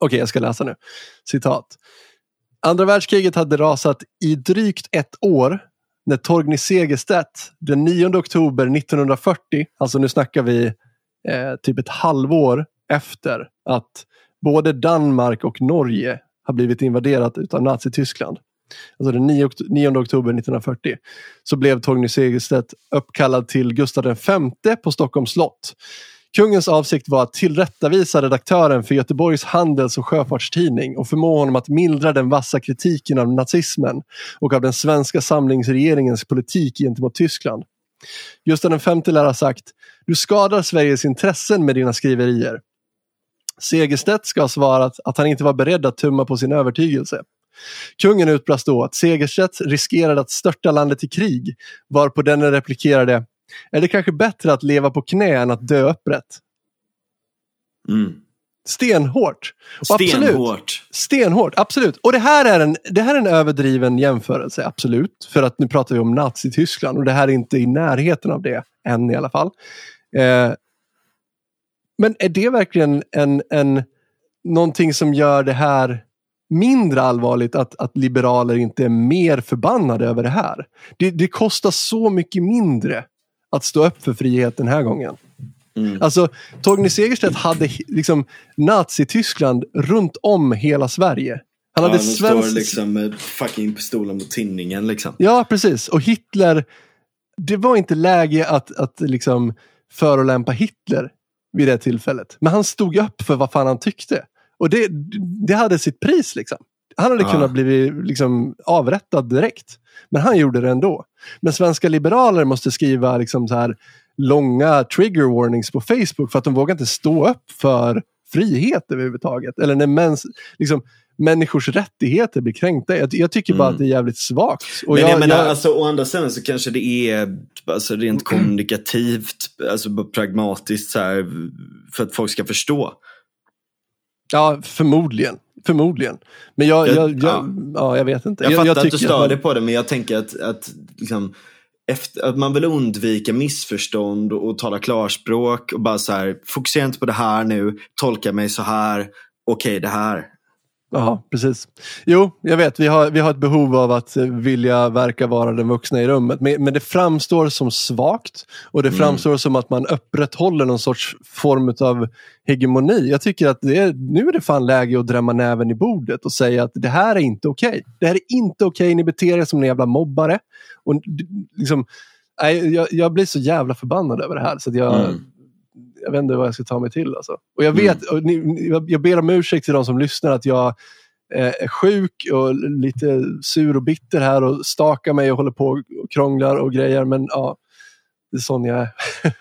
Okej, okay, jag ska läsa nu. Citat. Andra världskriget hade rasat i drygt ett år när Torgny Segerstedt den 9 oktober 1940, alltså nu snackar vi eh, typ ett halvår efter att både Danmark och Norge har blivit invaderat av Nazityskland alltså den 9, 9 oktober 1940, så blev Torgny Segerstedt uppkallad till Gustav V på Stockholms slott. Kungens avsikt var att tillrättavisa redaktören för Göteborgs Handels och Sjöfartstidning och förmå honom att mildra den vassa kritiken av nazismen och av den svenska samlingsregeringens politik gentemot Tyskland. Gustav V lär ha sagt Du skadar Sveriges intressen med dina skriverier. Segerstedt ska ha svarat att han inte var beredd att tumma på sin övertygelse. Kungen utbrast då att Segerstedt riskerade att störta landet i krig, varpå denne replikerade Är det kanske bättre att leva på knä än att dö upprätt? Mm. Stenhårt. Och Stenhårt. Absolut, stenhårt, absolut. Och det här, är en, det här är en överdriven jämförelse, absolut. För att nu pratar vi om Nazityskland och det här är inte i närheten av det, än i alla fall. Eh, men är det verkligen en, en, någonting som gör det här mindre allvarligt att, att liberaler inte är mer förbannade över det här. Det, det kostar så mycket mindre att stå upp för frihet den här gången. Mm. Alltså, Torgny Segerstedt hade liksom Nazityskland runt om hela Sverige. Han hade ja, svensk... står liksom med fucking pistolen mot tinningen. Liksom. Ja, precis. Och Hitler, det var inte läge att, att liksom förolämpa Hitler vid det tillfället. Men han stod upp för vad fan han tyckte. Och det, det hade sitt pris. liksom. Han hade ja. kunnat bli liksom, avrättad direkt. Men han gjorde det ändå. Men svenska liberaler måste skriva liksom, så här, långa trigger warnings på Facebook för att de vågar inte stå upp för frihet överhuvudtaget. Eller när mäns, liksom, människors rättigheter blir kränkta. Jag, jag tycker bara mm. att det är jävligt svagt. Och Men jag, jag menar, jag... Alltså, å andra sidan så kanske det är alltså, rent kommunikativt, alltså pragmatiskt så här, för att folk ska förstå. Ja, förmodligen. Förmodligen. Men jag, jag, jag, ja. ja jag vet inte. Jag, jag fattar att du stör dig på det, men jag tänker att, att, liksom, efter, att man vill undvika missförstånd och, och tala klarspråk och bara så här, fokusera inte på det här nu, tolka mig så här, okej okay, det här. Ja, precis. Jo, jag vet. Vi har, vi har ett behov av att eh, vilja verka vara den vuxna i rummet. Men, men det framstår som svagt och det mm. framstår som att man upprätthåller någon sorts form av hegemoni. Jag tycker att det är, nu är det fan läge att drämma näven i bordet och säga att det här är inte okej. Okay. Det här är inte okej. Okay. Ni beter er som en jävla mobbare. Och liksom, jag, jag blir så jävla förbannad över det här. Så jag, mm jag vet inte vad jag ska ta mig till. Alltså. Och jag, vet, mm. och ni, jag ber om ursäkt till de som lyssnar att jag eh, är sjuk och lite sur och bitter här och stakar mig och håller på och krånglar och grejer. Men ja, det är sån jag är.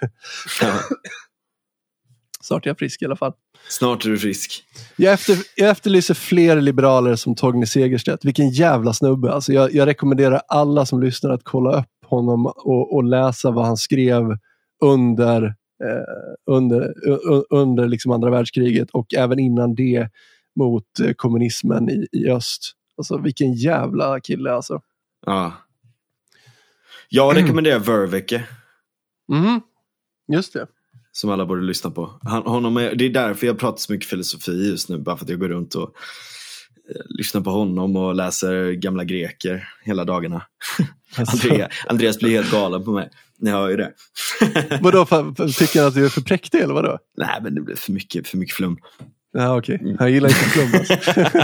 Snart är jag frisk i alla fall. Snart är du frisk. Jag, efter, jag efterlyser fler liberaler som Torgny Segerstedt. Vilken jävla snubbe. Alltså jag, jag rekommenderar alla som lyssnar att kolla upp honom och, och läsa vad han skrev under under, under liksom andra världskriget och även innan det mot eh, kommunismen i, i öst. Alltså vilken jävla kille alltså. Ja. Jag rekommenderar Verveke. Mm, just det. Som alla borde lyssna på. Han, honom är, det är därför jag pratar så mycket filosofi just nu. Bara för att jag går runt och lyssnar på honom och läser gamla greker hela dagarna. Alltså, Andrea, Andreas blir helt galen på mig. Ni hör ju det. vadå, tycker han att du är för präktig eller vadå? Nej, men det blir för mycket, för mycket flum. Ja, okej. Mm. Han gillar inte flum alltså.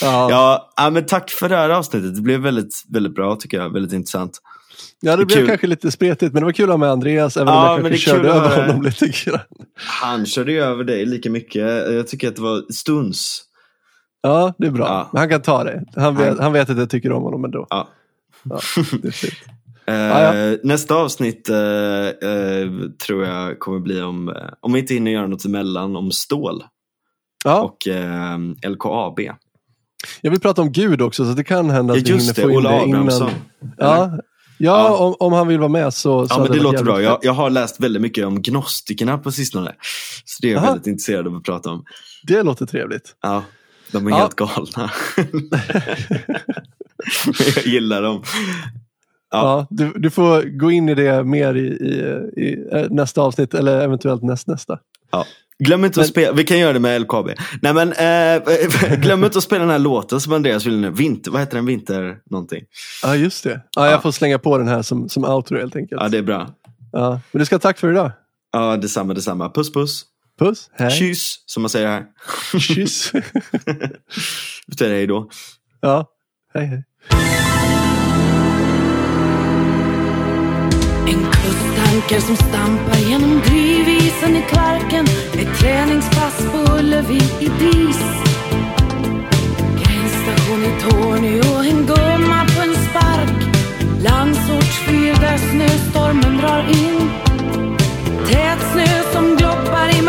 ja. Ja, men tack för det här avsnittet. Det blev väldigt, väldigt bra tycker jag. Väldigt intressant. ja, det det blev kul. kanske lite spretigt, men det var kul att ha med Andreas, även Ja, om jag kanske körde över höra. honom lite grann. Han körde ju över dig lika mycket. Jag tycker att det var stuns. Ja, det är bra. Ja. Han kan ta det. Han vet, Han- han vet att jag tycker om honom ändå. Ja. Ja, det är fint. Ja, Nästa avsnitt eh, eh, tror jag kommer bli om, om vi inte hinner göra något emellan, om stål Ja, och LKAB. jag vill prata om Gud också, så det kan hända Ja, att vi hinner det, få in Olle det Abrahamsson. innan. Ja, ja, Ja. Om, om han vill vara med så, så Ja, men det låter bra. Jag, jag har läst väldigt mycket om gnostikerna på sistone. Så det är jag Aha. väldigt intresserad av att prata om. Det låter trevligt. Ja, de är helt galna. jag gillar dem. Ja. du, du får gå in i det mer i, i, i eh, nästa avsnitt eller eventuellt nästnästa. Ja. Glöm inte Men- att spela, vi kan göra det med LKAB. Nej men, eh, glöm inte att spela den här låten som Andreas vill nu. Vinter, vad heter den? Vinter någonting. Ja, just det. Ja, jag Ja. får slänga på den här som, som outro helt enkelt. Ja, det är bra. Ja, men du ska ha tack för idag. Ja, detsamma, detsamma. Puss, puss. Puss, hej, Kyss, som man säger här. kyss. Betyder hej då. ja, hej, hej. Tankar som stampar genom drivisen i Kvarken. Ett träningspass på Ullevi i dis. Gränsstation i Torneå, en gumma på en spark. Landsortsfyr där snöstormen drar in. Tät snö som gloppar i